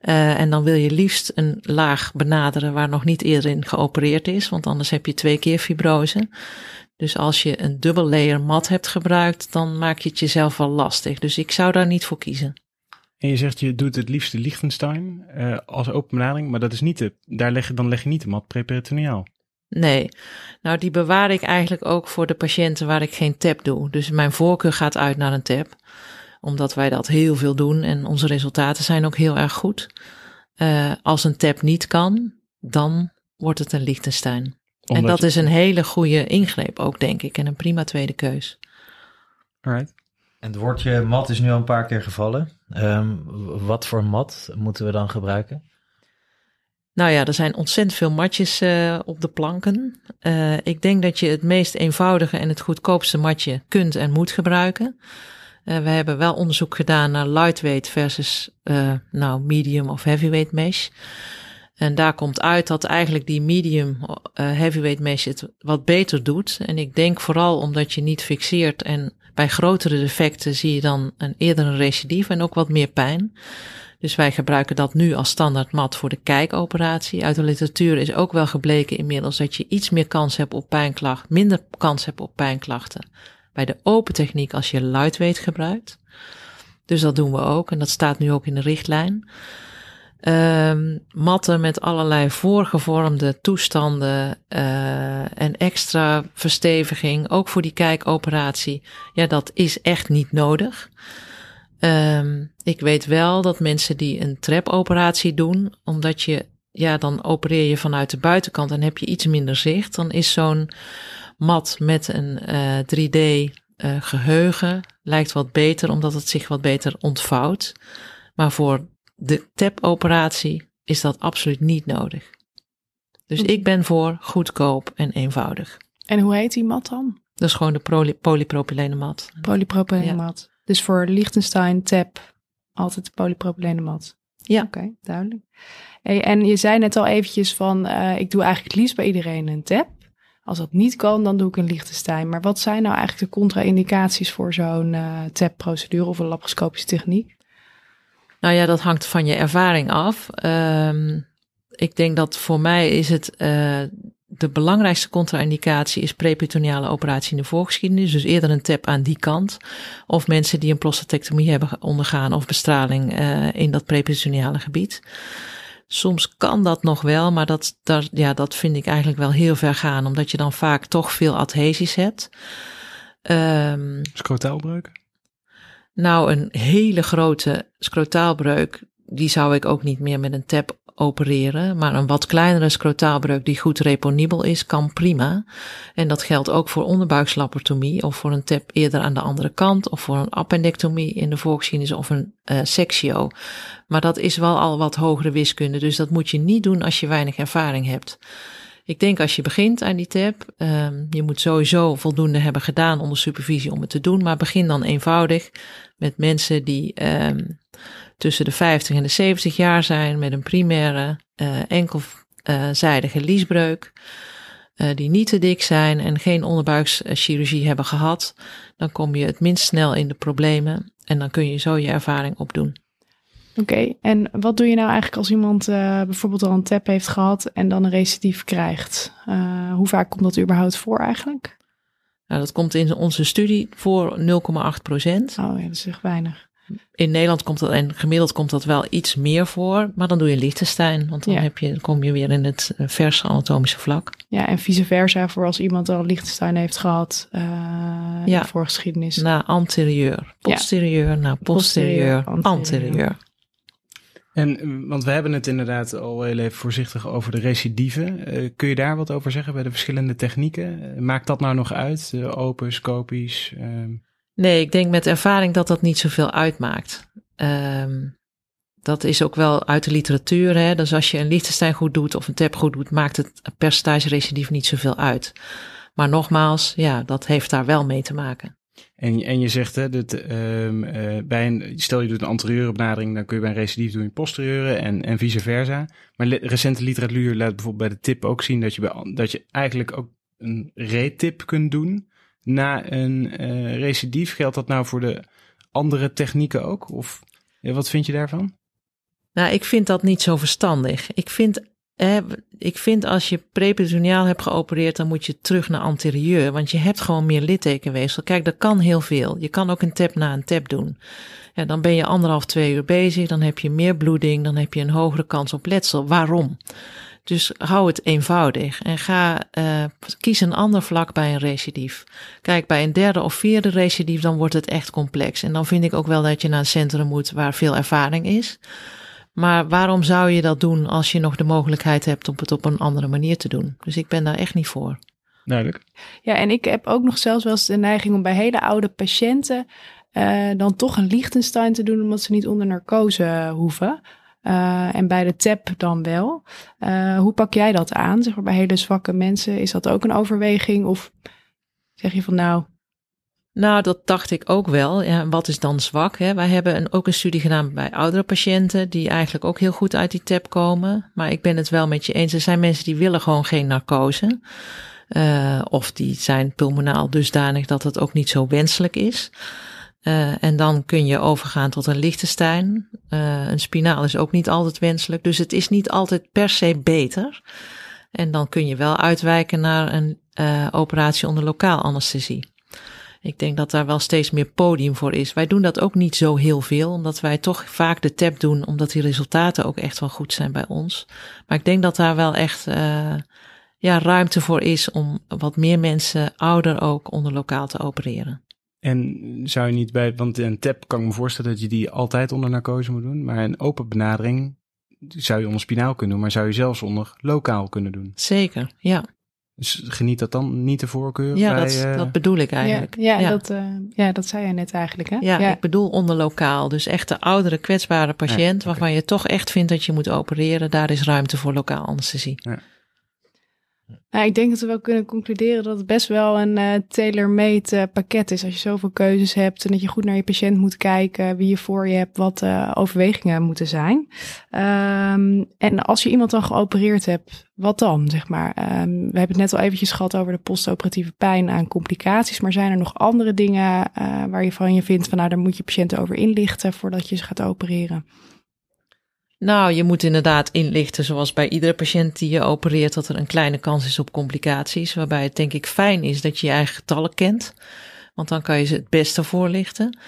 Uh, en dan wil je liefst een laag benaderen waar nog niet eerder in geopereerd is, want anders heb je twee keer fibrose. Dus als je een dubbel layer mat hebt gebruikt, dan maak je het jezelf wel lastig. Dus ik zou daar niet voor kiezen. En je zegt je doet het liefst de Liechtenstein uh, als open benadering, maar dat is niet de, daar leg je, dan leg je niet de mat preperitoneaal. Nee, nou die bewaar ik eigenlijk ook voor de patiënten waar ik geen tap doe. Dus mijn voorkeur gaat uit naar een tap, omdat wij dat heel veel doen en onze resultaten zijn ook heel erg goed. Uh, als een tap niet kan, dan wordt het een Liechtenstein. Omdat en dat je... is een hele goede ingreep ook, denk ik, en een prima tweede keus. Alright. En het woordje mat is nu al een paar keer gevallen. Um, wat voor mat moeten we dan gebruiken? Nou ja, er zijn ontzettend veel matjes uh, op de planken. Uh, ik denk dat je het meest eenvoudige en het goedkoopste matje kunt en moet gebruiken. Uh, we hebben wel onderzoek gedaan naar lightweight versus nou, medium of heavyweight mesh. En daar komt uit dat eigenlijk die medium heavyweight mesh het wat beter doet. En ik denk vooral omdat je niet fixeert en bij grotere defecten zie je dan een eerder recidief en ook wat meer pijn. Dus wij gebruiken dat nu als standaard mat voor de kijkoperatie. Uit de literatuur is ook wel gebleken inmiddels dat je iets meer kans hebt op pijnklachten, minder kans hebt op pijnklachten bij de open techniek als je lightweight gebruikt. Dus dat doen we ook en dat staat nu ook in de richtlijn. Um, matten met allerlei voorgevormde toestanden uh, en extra versteviging, ook voor die kijkoperatie. Ja, dat is echt niet nodig. Um, ik weet wel dat mensen die een trapoperatie doen, omdat je, ja, dan opereer je vanuit de buitenkant en heb je iets minder zicht, dan is zo'n mat met een uh, 3D uh, geheugen lijkt wat beter, omdat het zich wat beter ontvouwt. Maar voor de TAP-operatie is dat absoluut niet nodig. Dus ik ben voor goedkoop en eenvoudig. En hoe heet die mat dan? Dat is gewoon de poly polypropylene mat. Polypropylene mat. Dus voor Liechtenstein, TAP, altijd de polypropylene mat. Ja. Oké, duidelijk. en je zei net al eventjes van, uh, ik doe eigenlijk het liefst bij iedereen een TAP. Als dat niet kan, dan doe ik een Liechtenstein. Maar wat zijn nou eigenlijk de contra-indicaties voor zo'n uh, TAP-procedure of een laparoscopische techniek? Nou ja, dat hangt van je ervaring af. Um, ik denk dat voor mij is het uh, de belangrijkste contra-indicatie is preperitoneale operatie in de voorgeschiedenis. Dus eerder een tap aan die kant. Of mensen die een prostatectomie hebben ondergaan of bestraling uh, in dat preperitoneale gebied. Soms kan dat nog wel, maar dat, dat, ja, dat vind ik eigenlijk wel heel ver gaan, omdat je dan vaak toch veel adhesies hebt. Um, Scrotaalbreuk? Nou, een hele grote scrotaalbreuk, die zou ik ook niet meer met een tap opereren. Maar een wat kleinere scrotaalbreuk die goed reponibel is, kan prima. En dat geldt ook voor onderbuikslaparotomie of voor een tap eerder aan de andere kant of voor een appendectomie in de voorgeschiedenis of een uh, sectio. Maar dat is wel al wat hogere wiskunde, dus dat moet je niet doen als je weinig ervaring hebt. Ik denk als je begint aan die tab, um, je moet sowieso voldoende hebben gedaan onder supervisie om het te doen, maar begin dan eenvoudig met mensen die um, tussen de 50 en de 70 jaar zijn met een primaire uh, enkelzijdige liesbreuk, uh, die niet te dik zijn en geen onderbuikschirurgie hebben gehad, dan kom je het minst snel in de problemen en dan kun je zo je ervaring opdoen. Oké, en wat doe je nou eigenlijk als iemand bijvoorbeeld al een TAP heeft gehad en dan een recidief krijgt? Hoe vaak komt dat überhaupt voor eigenlijk? Nou, dat komt in onze studie voor 0,8 procent. Oh ja, dat is echt weinig. In Nederland komt dat, en gemiddeld komt dat wel iets meer voor, maar dan doe je Liechtenstein, want dan, Ja. heb je, dan kom je weer in het eh, verse anatomische vlak. Ja, en vice versa voor als iemand al Liechtenstein heeft gehad uh, Ja. voor geschiedenis. Na anterieur, posterieur, na posterieur, Posterieur, anterieur. anterieur. En, eh, want we hebben het inderdaad al heel even voorzichtig over de recidieven. Eh, kun je daar wat over zeggen bij de verschillende technieken? Eh, maakt dat nou nog uit? Uh, open, scopisch? ehm, Nee, ik denk met ervaring dat dat niet zoveel uitmaakt. Ehm, dat is ook wel uit de literatuur. Hè? Dus als je een Liechtenstein goed doet of een TAP goed doet, maakt het percentage recidief niet zoveel uit. Maar nogmaals, ja, dat heeft daar wel mee te maken. En, en je zegt, hè, dat, ehm, eh, bij een, stel je doet een anterieure benadering, dan kun je bij een recidief doen in posterieure en, en vice versa. Maar recente literatuur laat bijvoorbeeld bij de tip ook zien dat je, bij, dat je eigenlijk ook een retip kunt doen na een eh recidief. Geldt dat nou voor de andere technieken ook? Of wat vind je daarvan? Nou, ik vind dat niet zo verstandig. Ik vind, hè, ik vind als je preperitoneaal hebt geopereerd, dan moet je terug naar anterieur, want je hebt gewoon meer littekenweefsel. Kijk, dat kan heel veel. Je kan ook een tap na een tap doen. Ja, dan ben je anderhalf, twee uur bezig, dan heb je meer bloeding, dan heb je een hogere kans op letsel. Waarom? Dus hou het eenvoudig en ga uh, kies een ander vlak bij een recidief. Kijk, bij een derde of vierde recidief, dan wordt het echt complex. En dan vind ik ook wel dat je naar een centrum moet waar veel ervaring is. Maar waarom zou je dat doen als je nog de mogelijkheid hebt om het op een andere manier te doen? Dus ik ben daar echt niet voor. Duidelijk. Ja, en ik heb ook nog zelfs wel eens de neiging om bij hele oude patiënten uh, dan toch een Liechtenstein te doen, omdat ze niet onder narcose hoeven. Uh, en bij de TAP dan wel. Uh, hoe pak jij dat aan? Zeg maar bij hele zwakke mensen, is dat ook een overweging? Of zeg je van nou, nou, dat dacht ik ook wel. Ja, wat is dan zwak? Hè? Wij hebben een, ook een studie gedaan bij oudere patiënten, die eigenlijk ook heel goed uit die TAP komen. Maar ik ben het wel met je eens. Er zijn mensen die willen gewoon geen narcose. Uh, of die zijn pulmonaal dusdanig dat het ook niet zo wenselijk is. Uh, en dan kun je overgaan tot een Liechtenstein. Uh, een spinaal is ook niet altijd wenselijk. Dus het is niet altijd per se beter. En dan kun je wel uitwijken naar een operatie onder lokaal anesthesie. Ik denk dat daar wel steeds meer podium voor is. Wij doen dat ook niet zo heel veel, omdat wij toch vaak de tap doen, omdat die resultaten ook echt wel goed zijn bij ons. Maar ik denk dat daar wel echt uh, ja, ruimte voor is om wat meer mensen, ouder ook, onder lokaal te opereren. En zou je niet bij, want een tap kan ik me voorstellen dat je die altijd onder narcose moet doen, maar een open benadering zou je onder spinaal kunnen doen, maar zou je zelfs onder lokaal kunnen doen. Zeker, ja. Dus geniet dat dan niet de voorkeur? Ja, bij, dat, uh... dat bedoel ik eigenlijk. Ja, ja, ja. Dat, uh, ja, dat zei je net eigenlijk. Hè? Ja, ja, ik bedoel onder lokaal. Dus echt de oudere kwetsbare patiënt ja, okay. waarvan je toch echt vindt dat je moet opereren, daar is ruimte voor lokaal anesthesie. Ja. Nou, ik denk dat we wel kunnen concluderen dat het best wel een uh, tailor-made uh, pakket is. Als je zoveel keuzes hebt en dat je goed naar je patiënt moet kijken, wie je voor je hebt, wat uh, overwegingen moeten zijn. Um, en als je iemand dan geopereerd hebt, wat dan, zeg maar? Um, we hebben het net al eventjes gehad over de postoperatieve pijn aan complicaties, maar zijn er nog andere dingen waar je van je vindt van nou, daar moet je patiënt over inlichten voordat je ze gaat opereren? Nou, je moet inderdaad inlichten, zoals bij iedere patiënt die je opereert, dat er een kleine kans is op complicaties. Waarbij het denk ik fijn is dat je je eigen getallen kent. Want dan kan je ze het beste voorlichten.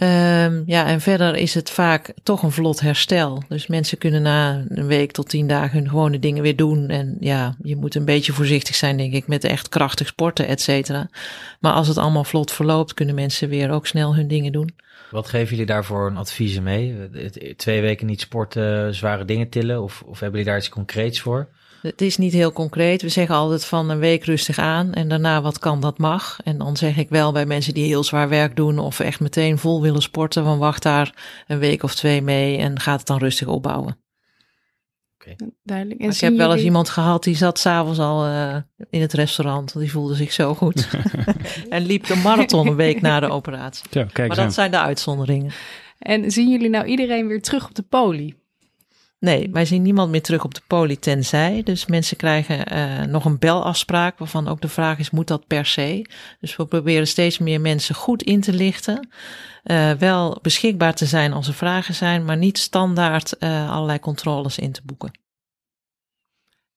Um, ja, en verder is het vaak toch een vlot herstel. Dus mensen kunnen na een week tot tien dagen hun gewone dingen weer doen. En ja, je moet een beetje voorzichtig zijn, denk ik, met echt krachtig sporten, et cetera. Maar als het allemaal vlot verloopt, kunnen mensen weer ook snel hun dingen doen. Wat geven jullie daarvoor een adviezen mee? Twee weken niet sporten, zware dingen tillen? Of, of hebben jullie daar iets concreets voor? Het is niet heel concreet. We zeggen altijd van een week rustig aan en daarna wat kan, dat mag. En dan zeg ik wel bij mensen die heel zwaar werk doen of echt meteen vol willen sporten, van wacht daar een week of twee mee en gaat het dan rustig opbouwen. Okay. Duidelijk. En ik heb wel eens iemand gehad die zat s'avonds al uh, in het restaurant. Die voelde zich zo goed. en liep de marathon een week na de operatie. Ja, kijk maar dat zijn de uitzonderingen. En zien jullie nou iedereen weer terug op de poli? Nee, wij zien niemand meer terug op de poli tenzij. Dus mensen krijgen uh, nog een belafspraak waarvan ook de vraag is, moet dat per se? Dus we proberen steeds meer mensen goed in te lichten. Uh, wel beschikbaar te zijn als er vragen zijn, maar niet standaard uh, allerlei controles in te boeken.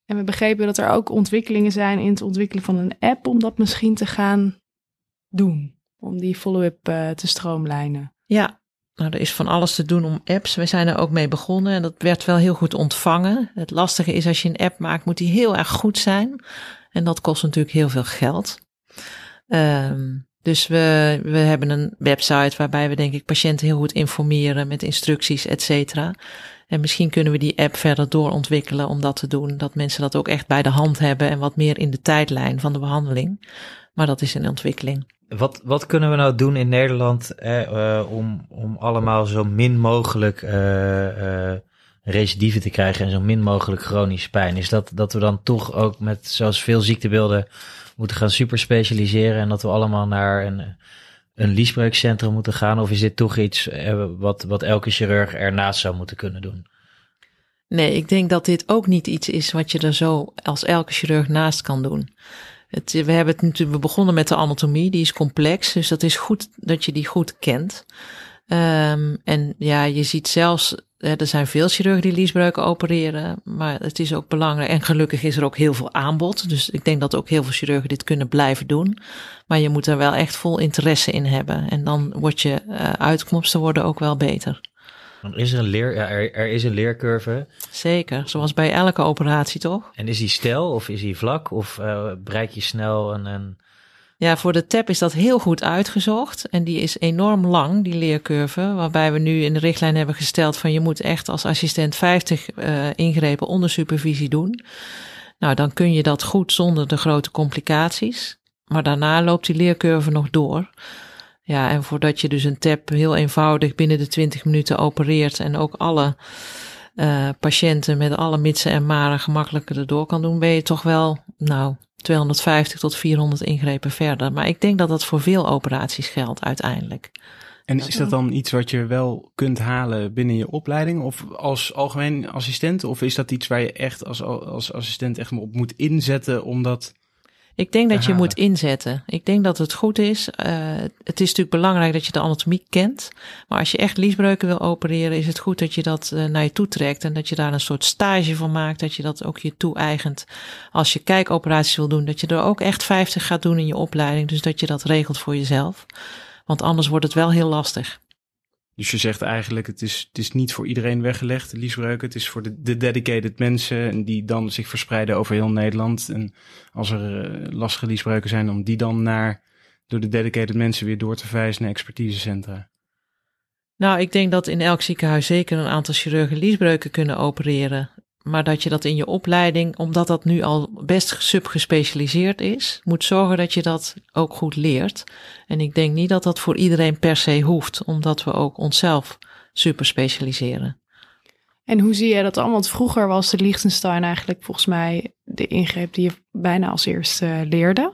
En we begrepen dat er ook ontwikkelingen zijn in het ontwikkelen van een app om dat misschien te gaan doen. Om die follow-up te stroomlijnen. Ja, nou, er is van alles te doen om apps. We zijn er ook mee begonnen en dat werd wel heel goed ontvangen. Het lastige is als je een app maakt, moet die heel erg goed zijn. En dat kost natuurlijk heel veel geld. Um, dus we, we hebben een website waarbij we denk ik patiënten heel goed informeren met instructies, et cetera. En misschien kunnen we die app verder doorontwikkelen om dat te doen. Dat mensen dat ook echt bij de hand hebben en wat meer in de tijdlijn van de behandeling. Maar dat is een ontwikkeling. Wat, wat kunnen we nou doen in Nederland eh, om, om allemaal zo min mogelijk uh, recidieven te krijgen en zo min mogelijk chronische pijn? Is dat dat we dan toch ook met zoals veel ziektebeelden moeten gaan superspecialiseren en dat we allemaal naar een, een liesbreukcentrum moeten gaan? Of is dit toch iets wat, wat elke chirurg ernaast zou moeten kunnen doen? Nee, ik denk dat dit ook niet iets is wat je er zo als elke chirurg naast kan doen. Het, we hebben het natuurlijk, we begonnen met de anatomie, die is complex, dus dat is goed dat je die goed kent. Um, en ja, je ziet zelfs, er zijn veel chirurgen die liesbreuken opereren, maar het is ook belangrijk. En gelukkig is er ook heel veel aanbod, dus ik denk dat ook heel veel chirurgen dit kunnen blijven doen. Maar je moet er wel echt vol interesse in hebben en dan wordt je uh, uitkomsten worden ook wel beter. Dan is er een leer, ja, er, er, is een leercurve. Zeker, zoals bij elke operatie toch? En is die stel of is die vlak of uh, bereik je snel een, een... Ja, voor de TAP is dat heel goed uitgezocht en die is enorm lang, die leercurve, waarbij we nu in de richtlijn hebben gesteld van je moet echt als assistent 50 uh, ingrepen onder supervisie doen. Nou, dan kun je dat goed zonder de grote complicaties. Maar daarna loopt die leercurve nog door. Ja, en voordat je dus een TAP heel eenvoudig binnen de 20 minuten opereert en ook alle uh, patiënten met alle mitsen en maren gemakkelijker erdoor kan doen, ben je toch wel, nou, 250 tot 400 ingrepen verder. Maar ik denk dat dat voor veel operaties geldt uiteindelijk. En is dat dan iets wat je wel kunt halen binnen je opleiding of als algemeen assistent? Of is dat iets waar je echt als, als assistent echt op moet inzetten omdat ik denk dat je moet inzetten. Ik denk dat het goed is. Uh, het is natuurlijk belangrijk dat je de anatomie kent. Maar als je echt liesbreuken wil opereren, is het goed dat je dat uh, naar je toe trekt. En dat je daar een soort stage van maakt. Dat je dat ook je toe-eigent. Als je kijkoperaties wil doen, dat je er ook echt 50 gaat doen in je opleiding. Dus dat je dat regelt voor jezelf. Want anders wordt het wel heel lastig. Dus je zegt eigenlijk, het is, het is niet voor iedereen weggelegd, liesbreuken. Het is voor de, de dedicated mensen die dan zich verspreiden over heel Nederland. En als er uh, lastige liesbreuken zijn, om die dan naar, door de dedicated mensen weer door te verwijzen naar expertisecentra. Nou, ik denk dat in elk ziekenhuis zeker een aantal chirurgen liesbreuken kunnen opereren maar dat je dat in je opleiding, omdat dat nu al best subgespecialiseerd is, moet zorgen dat je dat ook goed leert. En ik denk niet dat dat voor iedereen per se hoeft, omdat we ook onszelf super specialiseren. En hoe zie je dat allemaal? Want vroeger was de Liechtenstein eigenlijk volgens mij de ingreep die je bijna als eerste leerde.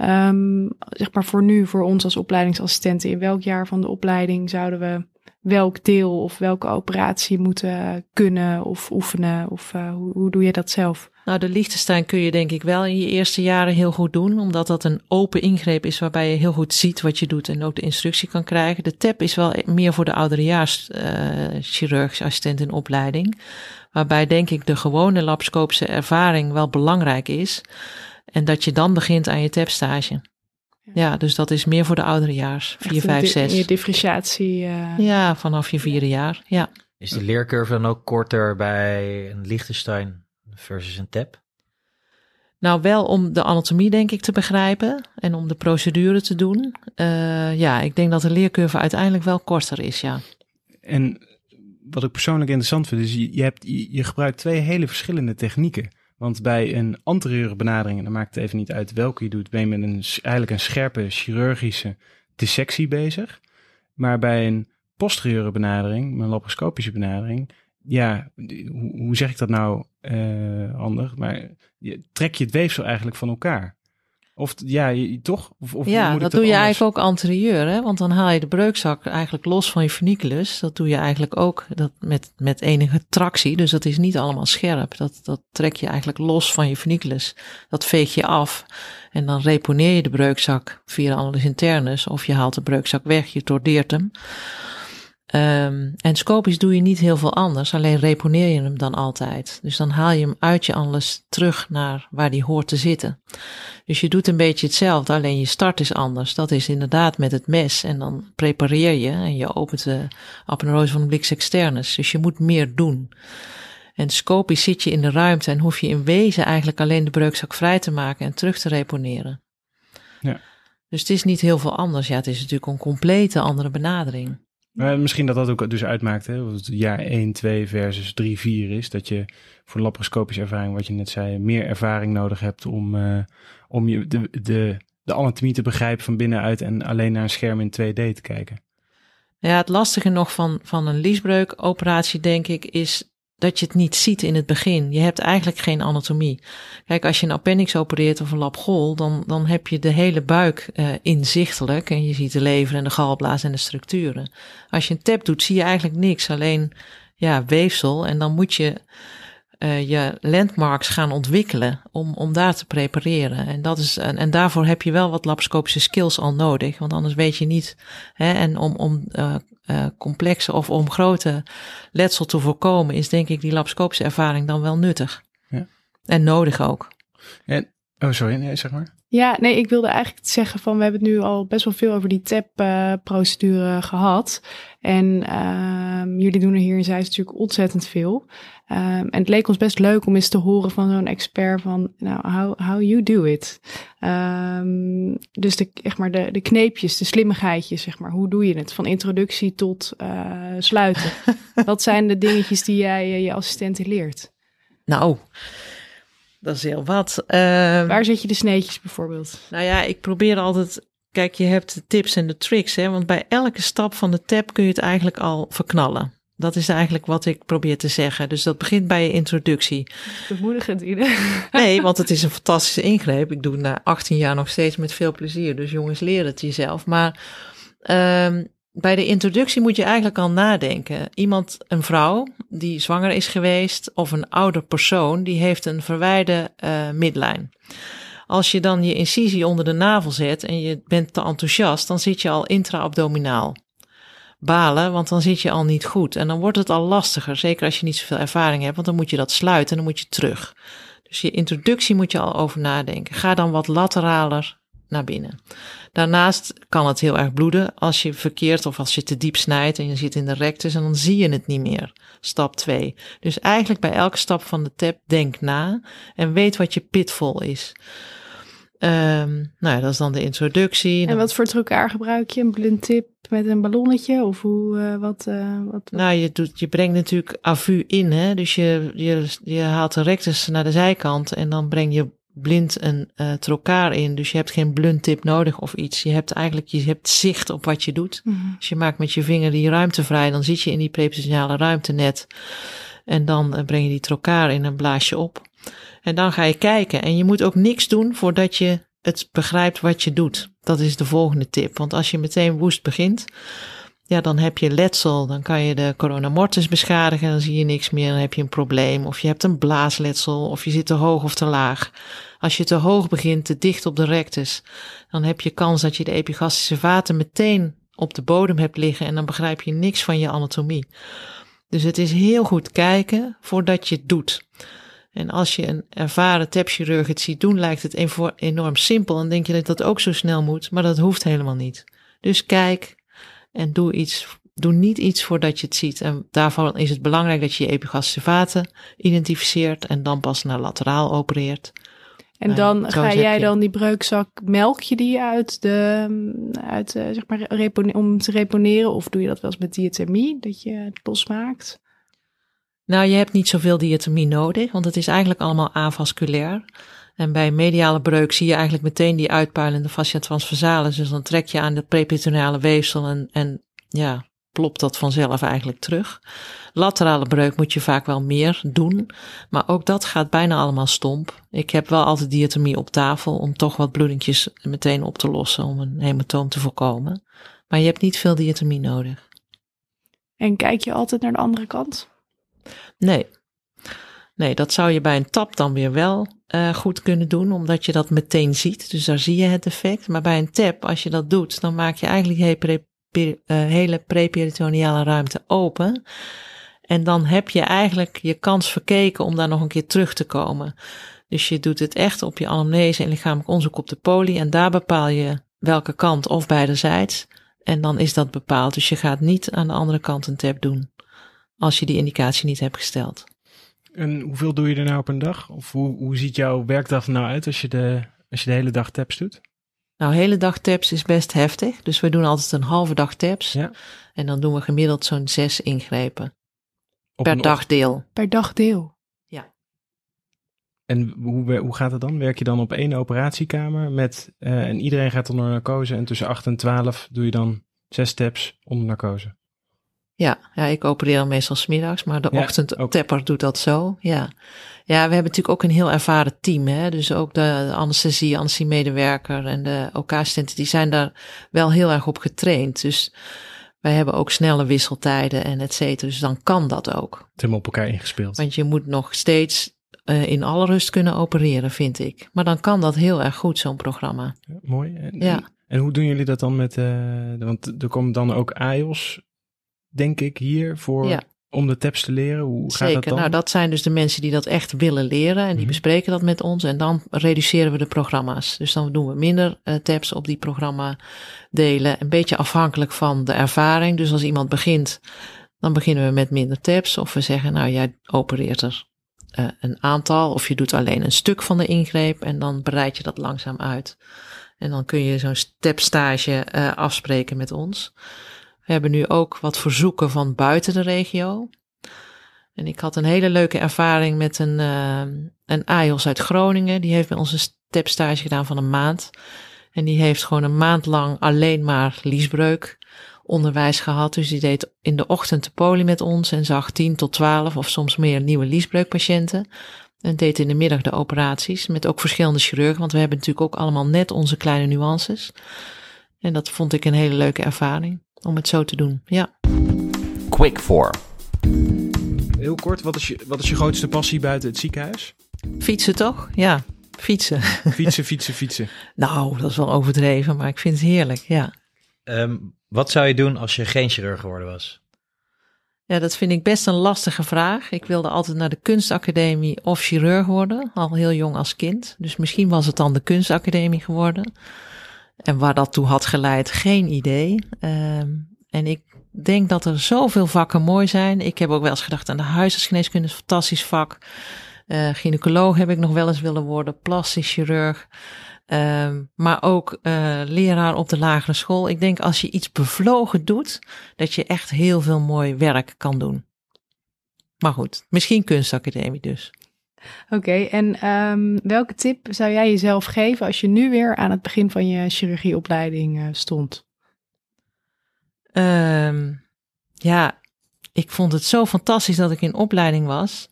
Um, zeg maar voor nu, voor ons als opleidingsassistenten, in welk jaar van de opleiding zouden we welk deel of welke operatie moeten kunnen of oefenen? Of uh, hoe, hoe doe je dat zelf? Nou, de Liechtenstein kun je denk ik wel in je eerste jaren heel goed doen, omdat dat een open ingreep is waarbij je heel goed ziet wat je doet en ook de instructie kan krijgen. De TEP is wel meer voor de ouderejaars uh, chirurgische assistent in opleiding, waarbij denk ik de gewone lapscopische ervaring wel belangrijk is en dat je dan begint aan je TEP-stage. Ja, dus dat is meer voor de ouderejaars. 4, 5, 6. Je differentiatie. Uh... Ja, vanaf je vierde jaar. Ja. Is de leercurve dan ook korter bij een Liechtenstein versus een TEP? Nou, wel om de anatomie denk ik te begrijpen en om de procedure te doen. Uh, ja, ik denk dat de leercurve uiteindelijk wel korter is, ja. En wat ik persoonlijk interessant vind, is je, je, hebt, je, je gebruikt twee hele verschillende technieken. Want bij een anterieure benadering, en dan maakt het even niet uit welke je doet, ben je met een, eigenlijk een scherpe chirurgische dissectie bezig. Maar bij een posterieure benadering, een laparoscopische benadering, ja, hoe, zeg ik dat nou uh, handig? Maar je, trek je het weefsel eigenlijk van elkaar. Of ja, je- toch? Of, of ja, moet dat doe je anders? eigenlijk ook anterieur, hè? want dan haal je de breukzak eigenlijk los van je funiculus. Dat doe je eigenlijk ook dat met, met enige tractie, dus dat is niet allemaal scherp. Dat, dat trek je eigenlijk los van je funiculus. Dat veeg je af en dan reponeer je de breukzak via de annulus internus of je haalt de breukzak weg, je tordeert hem. Ehm, en scopisch doe je niet heel veel anders, alleen reponeer je hem dan altijd. Dus dan haal je hem uit je annulus terug naar waar die hoort te zitten. Dus je doet een beetje hetzelfde, alleen je start is anders. Dat is inderdaad met het mes en dan prepareer je en je opent de apeneurose van de blix externus. Dus je moet meer doen. En scopisch zit je in de ruimte en hoef je in wezen eigenlijk alleen de breukzak vrij te maken en terug te reponeren. Ja. Dus het is niet heel veel anders. Ja, het is natuurlijk een complete andere benadering. Maar misschien dat dat ook dus uitmaakt, hè? Het jaar 1, 2 versus 3, 4 is. Dat je voor laparoscopische ervaring, wat je net zei, meer ervaring nodig hebt om, eh, om je de, de, de anatomie te begrijpen van binnenuit en alleen naar een scherm in 2D te kijken. Ja, het lastige nog van, van een liesbreukoperatie, denk ik, is dat je het niet ziet in het begin. Je hebt eigenlijk geen anatomie. Kijk, als je een appendix opereert of een labgol, dan, dan heb je de hele buik eh, inzichtelijk en je ziet de lever en de galblaas en de structuren. Als je een tap doet, zie je eigenlijk niks, alleen ja, weefsel en dan moet je eh, je landmarks gaan ontwikkelen om, om daar te prepareren. En, dat is, en, en daarvoor heb je wel wat laparoscopische skills al nodig, want anders weet je niet. Hè, en om, om eh, eh, complexe of om grote letsel te voorkomen, is denk ik die laparoscopische ervaring dan wel nuttig. Ja. En nodig ook. En, oh, sorry, nee, zeg maar. Ja, nee, ik wilde eigenlijk zeggen van we hebben het nu al best wel veel over die TAP-procedure gehad. En ehm, jullie doen er hier in Zeist natuurlijk ontzettend veel. Ehm, en het leek ons best leuk om eens te horen van zo'n expert van, nou, how, how you do it. Ehm, dus de, echt maar de, de kneepjes, de slimmigheidjes, zeg maar. Hoe doe je het? Van introductie tot eh, sluiten. Wat zijn de dingetjes die jij eh, je assistenten leert? Nou, dat is heel wat. Uh, Waar zet je de sneetjes bijvoorbeeld? Nou ja, ik probeer altijd. Kijk, je hebt de tips en de tricks, hè? Want bij elke stap van de tap kun je het eigenlijk al verknallen. Dat is eigenlijk wat ik probeer te zeggen. Dus dat begint bij je introductie. Bemoedigend, Ide. Nee, want het is een fantastische ingreep. Ik doe het na 18 jaar nog steeds met veel plezier. Dus jongens, leer het jezelf. Maar um, bij de introductie moet je eigenlijk al nadenken. Iemand, een vrouw die zwanger is geweest of een ouder persoon, die heeft een verwijde uh, midlijn. Als je dan je incisie onder de navel zet en je bent te enthousiast, dan zit je al intra-abdominaal. Balen, want dan zit je al niet goed. En dan wordt het al lastiger, zeker als je niet zoveel ervaring hebt, want dan moet je dat sluiten en dan moet je terug. Dus je introductie moet je al over nadenken. Ga dan wat lateraler naar binnen. Daarnaast kan het heel erg bloeden als je verkeerd of als je te diep snijdt en je zit in de rectus en dan zie je het niet meer. Stap 2. Dus eigenlijk bij elke stap van de tap denk na en weet wat je pitfall is. Um, nou ja, dat is dan de introductie. En wat voor trucaar gebruik je? Een blunt tip met een ballonnetje? Of hoe, uh, wat, uh, wat, wat, Nou, je, doet, je brengt natuurlijk avu in, hè. Dus je, je, je haalt de rectus naar de zijkant en dan breng je blind een uh, trokaar in. Dus je hebt geen blunt tip nodig of iets. Je hebt eigenlijk je hebt zicht op wat je doet. Mhm. Als je maakt met je vinger die ruimte vrij, dan zit je in die prepositionale ruimte net. En dan uh, breng je die trokaar in en blaas je op. En dan ga je kijken. En je moet ook niks doen voordat je het begrijpt wat je doet. Dat is de volgende tip. Want als je meteen woest begint, ja, dan heb je letsel. Dan kan je de corona mortis beschadigen. Dan zie je niks meer. Dan heb je een probleem. Of je hebt een blaasletsel. Of je zit te hoog of te laag. Als je te hoog begint, te dicht op de rectus, dan heb je kans dat je de epigastische vaten meteen op de bodem hebt liggen. En dan begrijp je niks van je anatomie. Dus het is heel goed kijken voordat je het doet. En als je een ervaren tapchirurg het ziet doen, lijkt het enorm simpel en denk je dat dat ook zo snel moet, maar dat hoeft helemaal niet. Dus kijk en doe iets, doe niet iets voordat je het ziet. En daarvoor is het belangrijk dat je je epigastische vaten identificeert en dan pas naar lateraal opereert. En dan uh, ga jij dan die breukzak, melk je die uit de, uit, uh, zeg maar, om te reponeren? Of doe je dat wel eens met diathermie, dat je het losmaakt? Nou, je hebt niet zoveel diatomie nodig, want het is eigenlijk allemaal avasculair. En bij mediale breuk zie je eigenlijk meteen die uitpuilende fascia transversalis. Dus dan trek je aan het preperitoneale weefsel en, en ja, plopt dat vanzelf eigenlijk terug. Laterale breuk moet je vaak wel meer doen, maar ook dat gaat bijna allemaal stomp. Ik heb wel altijd diathermie op tafel om toch wat bloedingjes meteen op te lossen om een hematoom te voorkomen. Maar je hebt niet veel diathermie nodig. En kijk je altijd naar de andere kant? Nee. Nee, dat zou je bij een tap dan weer wel uh, goed kunnen doen, omdat je dat meteen ziet. Dus daar zie je het effect. Maar bij een tap, als je dat doet, dan maak je eigenlijk je uh, hele preperitoneale ruimte open. En dan heb je eigenlijk je kans verkeken om daar nog een keer terug te komen. Dus je doet het echt op je anamnese en lichamelijk onderzoek op de poli. En daar bepaal je welke kant of beidezijds. En dan is dat bepaald. Dus je gaat niet aan de andere kant een tap doen. Als je die indicatie niet hebt gesteld. En hoeveel doe je er nou op een dag? Of hoe, hoe ziet jouw werkdag er nou uit als je, de, als je de hele dag taps doet? Nou, hele dag taps is best heftig. Dus we doen altijd een halve dag taps. Ja. En dan doen we gemiddeld zo'n zes ingrepen. Op per dagdeel. Per dagdeel. En hoe, hoe gaat het dan? Werk je dan op één operatiekamer met, uh, en iedereen gaat onder narcose en tussen 8 en 12 doe je dan zes taps onder narcose? Ja, ja ik opereer meestal smiddags, maar de Ja, ochtendtapper doet dat zo. Ja. ja, we hebben natuurlijk ook een heel ervaren team. Hè? Dus ook de anesthesie, anesthesiemedewerker en de OK-assistenten, die zijn daar wel heel erg op getraind. Dus wij hebben ook snelle wisseltijden en et cetera. Dus dan kan dat ook. Het helemaal op elkaar ingespeeld. Want je moet nog steeds uh, in alle rust kunnen opereren, vind ik. Maar dan kan dat heel erg goed, zo'n programma. Ja, mooi. En, Ja. en, en hoe doen jullie dat dan met, uh, want er komt dan ook AIOS, denk ik, hier voor, Ja. om de taps te leren. Hoe gaat Zeker. dat dan? Nou, dat zijn dus de mensen die dat echt willen leren. En die Mhm. bespreken dat met ons. En dan reduceren we de programma's. Dus dan doen we minder uh, tabs op die programma delen. Een beetje afhankelijk van de ervaring. Dus als iemand begint, dan beginnen we met minder tabs. Of we zeggen, nou, jij opereert er uh, een aantal. Of je doet alleen een stuk van de ingreep. En dan breid je dat langzaam uit. En dan kun je zo'n stepstage uh, afspreken met ons. We hebben nu ook wat verzoeken van buiten de regio. En ik had een hele leuke ervaring met een, uh, een AIOS uit Groningen. Die heeft bij ons een stepstage gedaan van een maand. En die heeft gewoon een maand lang alleen maar liesbreuk onderwijs gehad. Dus die deed in de ochtend de poli met ons en zag 10 tot 12 of soms meer nieuwe liesbreukpatiënten. En deed in de middag de operaties met ook verschillende chirurgen. Want we hebben natuurlijk ook allemaal net onze kleine nuances. En dat vond ik een hele leuke ervaring om het zo te doen. Ja. Quick for. Heel kort, wat is, je, wat is je grootste passie buiten het ziekenhuis? Fietsen toch? Ja, fietsen. Fietsen, fietsen, fietsen. nou, dat is wel overdreven, maar ik vind het heerlijk, ja. Um, wat zou je doen als je geen chirurg geworden was? Ja, dat vind ik best een lastige vraag. Ik wilde altijd naar de kunstacademie of chirurg worden, al heel jong als kind. Dus misschien was het dan de kunstacademie geworden. En waar dat toe had geleid, geen idee. Um, en ik denk dat er zoveel vakken mooi zijn. Ik heb ook wel eens gedacht aan de huisartsgeneeskunde, een fantastisch vak. Uh, gynaecoloog heb ik nog wel eens willen worden, plastisch chirurg. Um, maar ook uh, leraar op de lagere school. Ik denk als je iets bevlogen doet, dat je echt heel veel mooi werk kan doen. Maar goed, misschien kunstacademie dus. Oké, okay, en um, welke tip zou jij jezelf geven als je nu weer aan het begin van je chirurgieopleiding uh, stond? Um, ja, ik vond het zo fantastisch dat ik in opleiding was.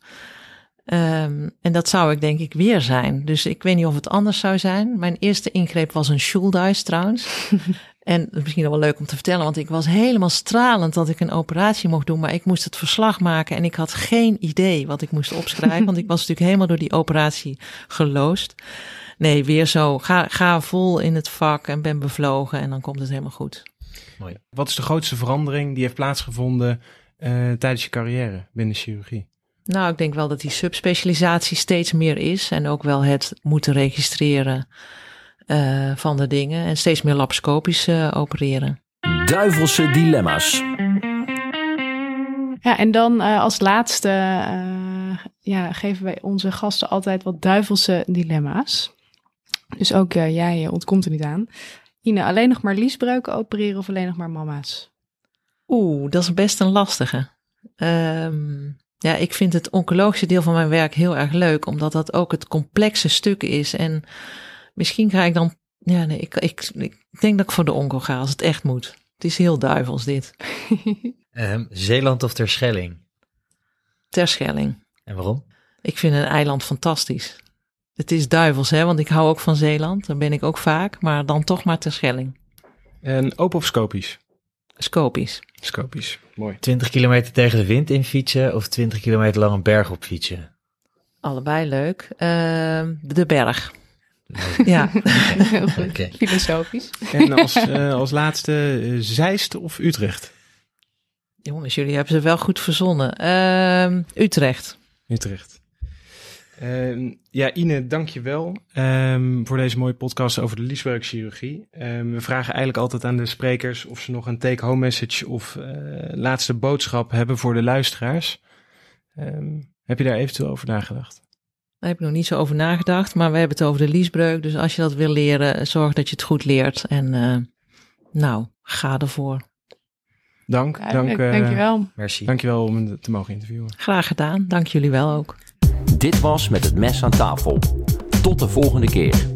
Um, en dat zou ik denk ik weer zijn. Dus ik weet niet of het anders zou zijn. Mijn eerste ingreep was een Schuldeis trouwens. en misschien wel leuk om te vertellen, want ik was helemaal stralend dat ik een operatie mocht doen. Maar ik moest het verslag maken en ik had geen idee wat ik moest opschrijven. want ik was natuurlijk helemaal door die operatie geloosd. Nee, weer zo. Ga, ga vol in het vak en ben bevlogen en dan komt het helemaal goed. Mooi. Wat is de grootste verandering die heeft plaatsgevonden uh, tijdens je carrière binnen chirurgie? Nou, ik denk wel dat die subspecialisatie steeds meer is. En ook wel het moeten registreren uh, van de dingen. En steeds meer laparoscopisch uh, opereren. Duivelse dilemma's. Ja, en dan uh, als laatste ja, geven wij onze gasten altijd wat duivelse dilemma's. Dus ook jij ontkomt er niet aan. Ine, alleen nog maar liesbreuken opereren of alleen nog maar mama's? Oeh, dat is best een lastige. Um, ja, ik vind het oncologische deel van mijn werk heel erg leuk, omdat dat ook het complexe stuk is. En misschien ga ik dan, ja, nee, ik, ik, ik denk dat ik voor de onco ga als het echt moet. Het is heel duivels dit. Ehm, Zeeland of Terschelling? Terschelling. En waarom? Ik vind een eiland fantastisch. Het is duivels, hè, want ik hou ook van Zeeland. Daar ben ik ook vaak, maar dan toch maar Terschelling. En open of scopisch? Scopisch. Scopisch, mooi. 20 kilometer tegen de wind in fietsen of 20 kilometer lang een berg op fietsen? Allebei leuk. Ehm, de berg. Ja. Heel goed. Oké. Filosofisch. En als, eh, als laatste eh, Zeist of Utrecht? Jongens, jullie hebben ze wel goed verzonnen. Ehm, Utrecht. Utrecht. Ehm, ja, Ine, dank je wel ehm, voor deze mooie podcast over de liesbreukchirurgie. Ehm, we vragen eigenlijk altijd aan de sprekers of ze nog een take-home message of eh, laatste boodschap hebben voor de luisteraars. Ehm, heb je daar eventueel over nagedacht? Daar heb ik nog niet zo over nagedacht, maar we hebben het over de liesbreuk. Dus als je dat wil leren, zorg dat je het goed leert. En eh, nou, ga ervoor. Dank, dank, Duidelijk, eh, dankjewel. Merci. dankjewel om me te mogen interviewen. Graag gedaan. Dank jullie wel ook. Dit was Met het Mes aan tafel. Tot de volgende keer.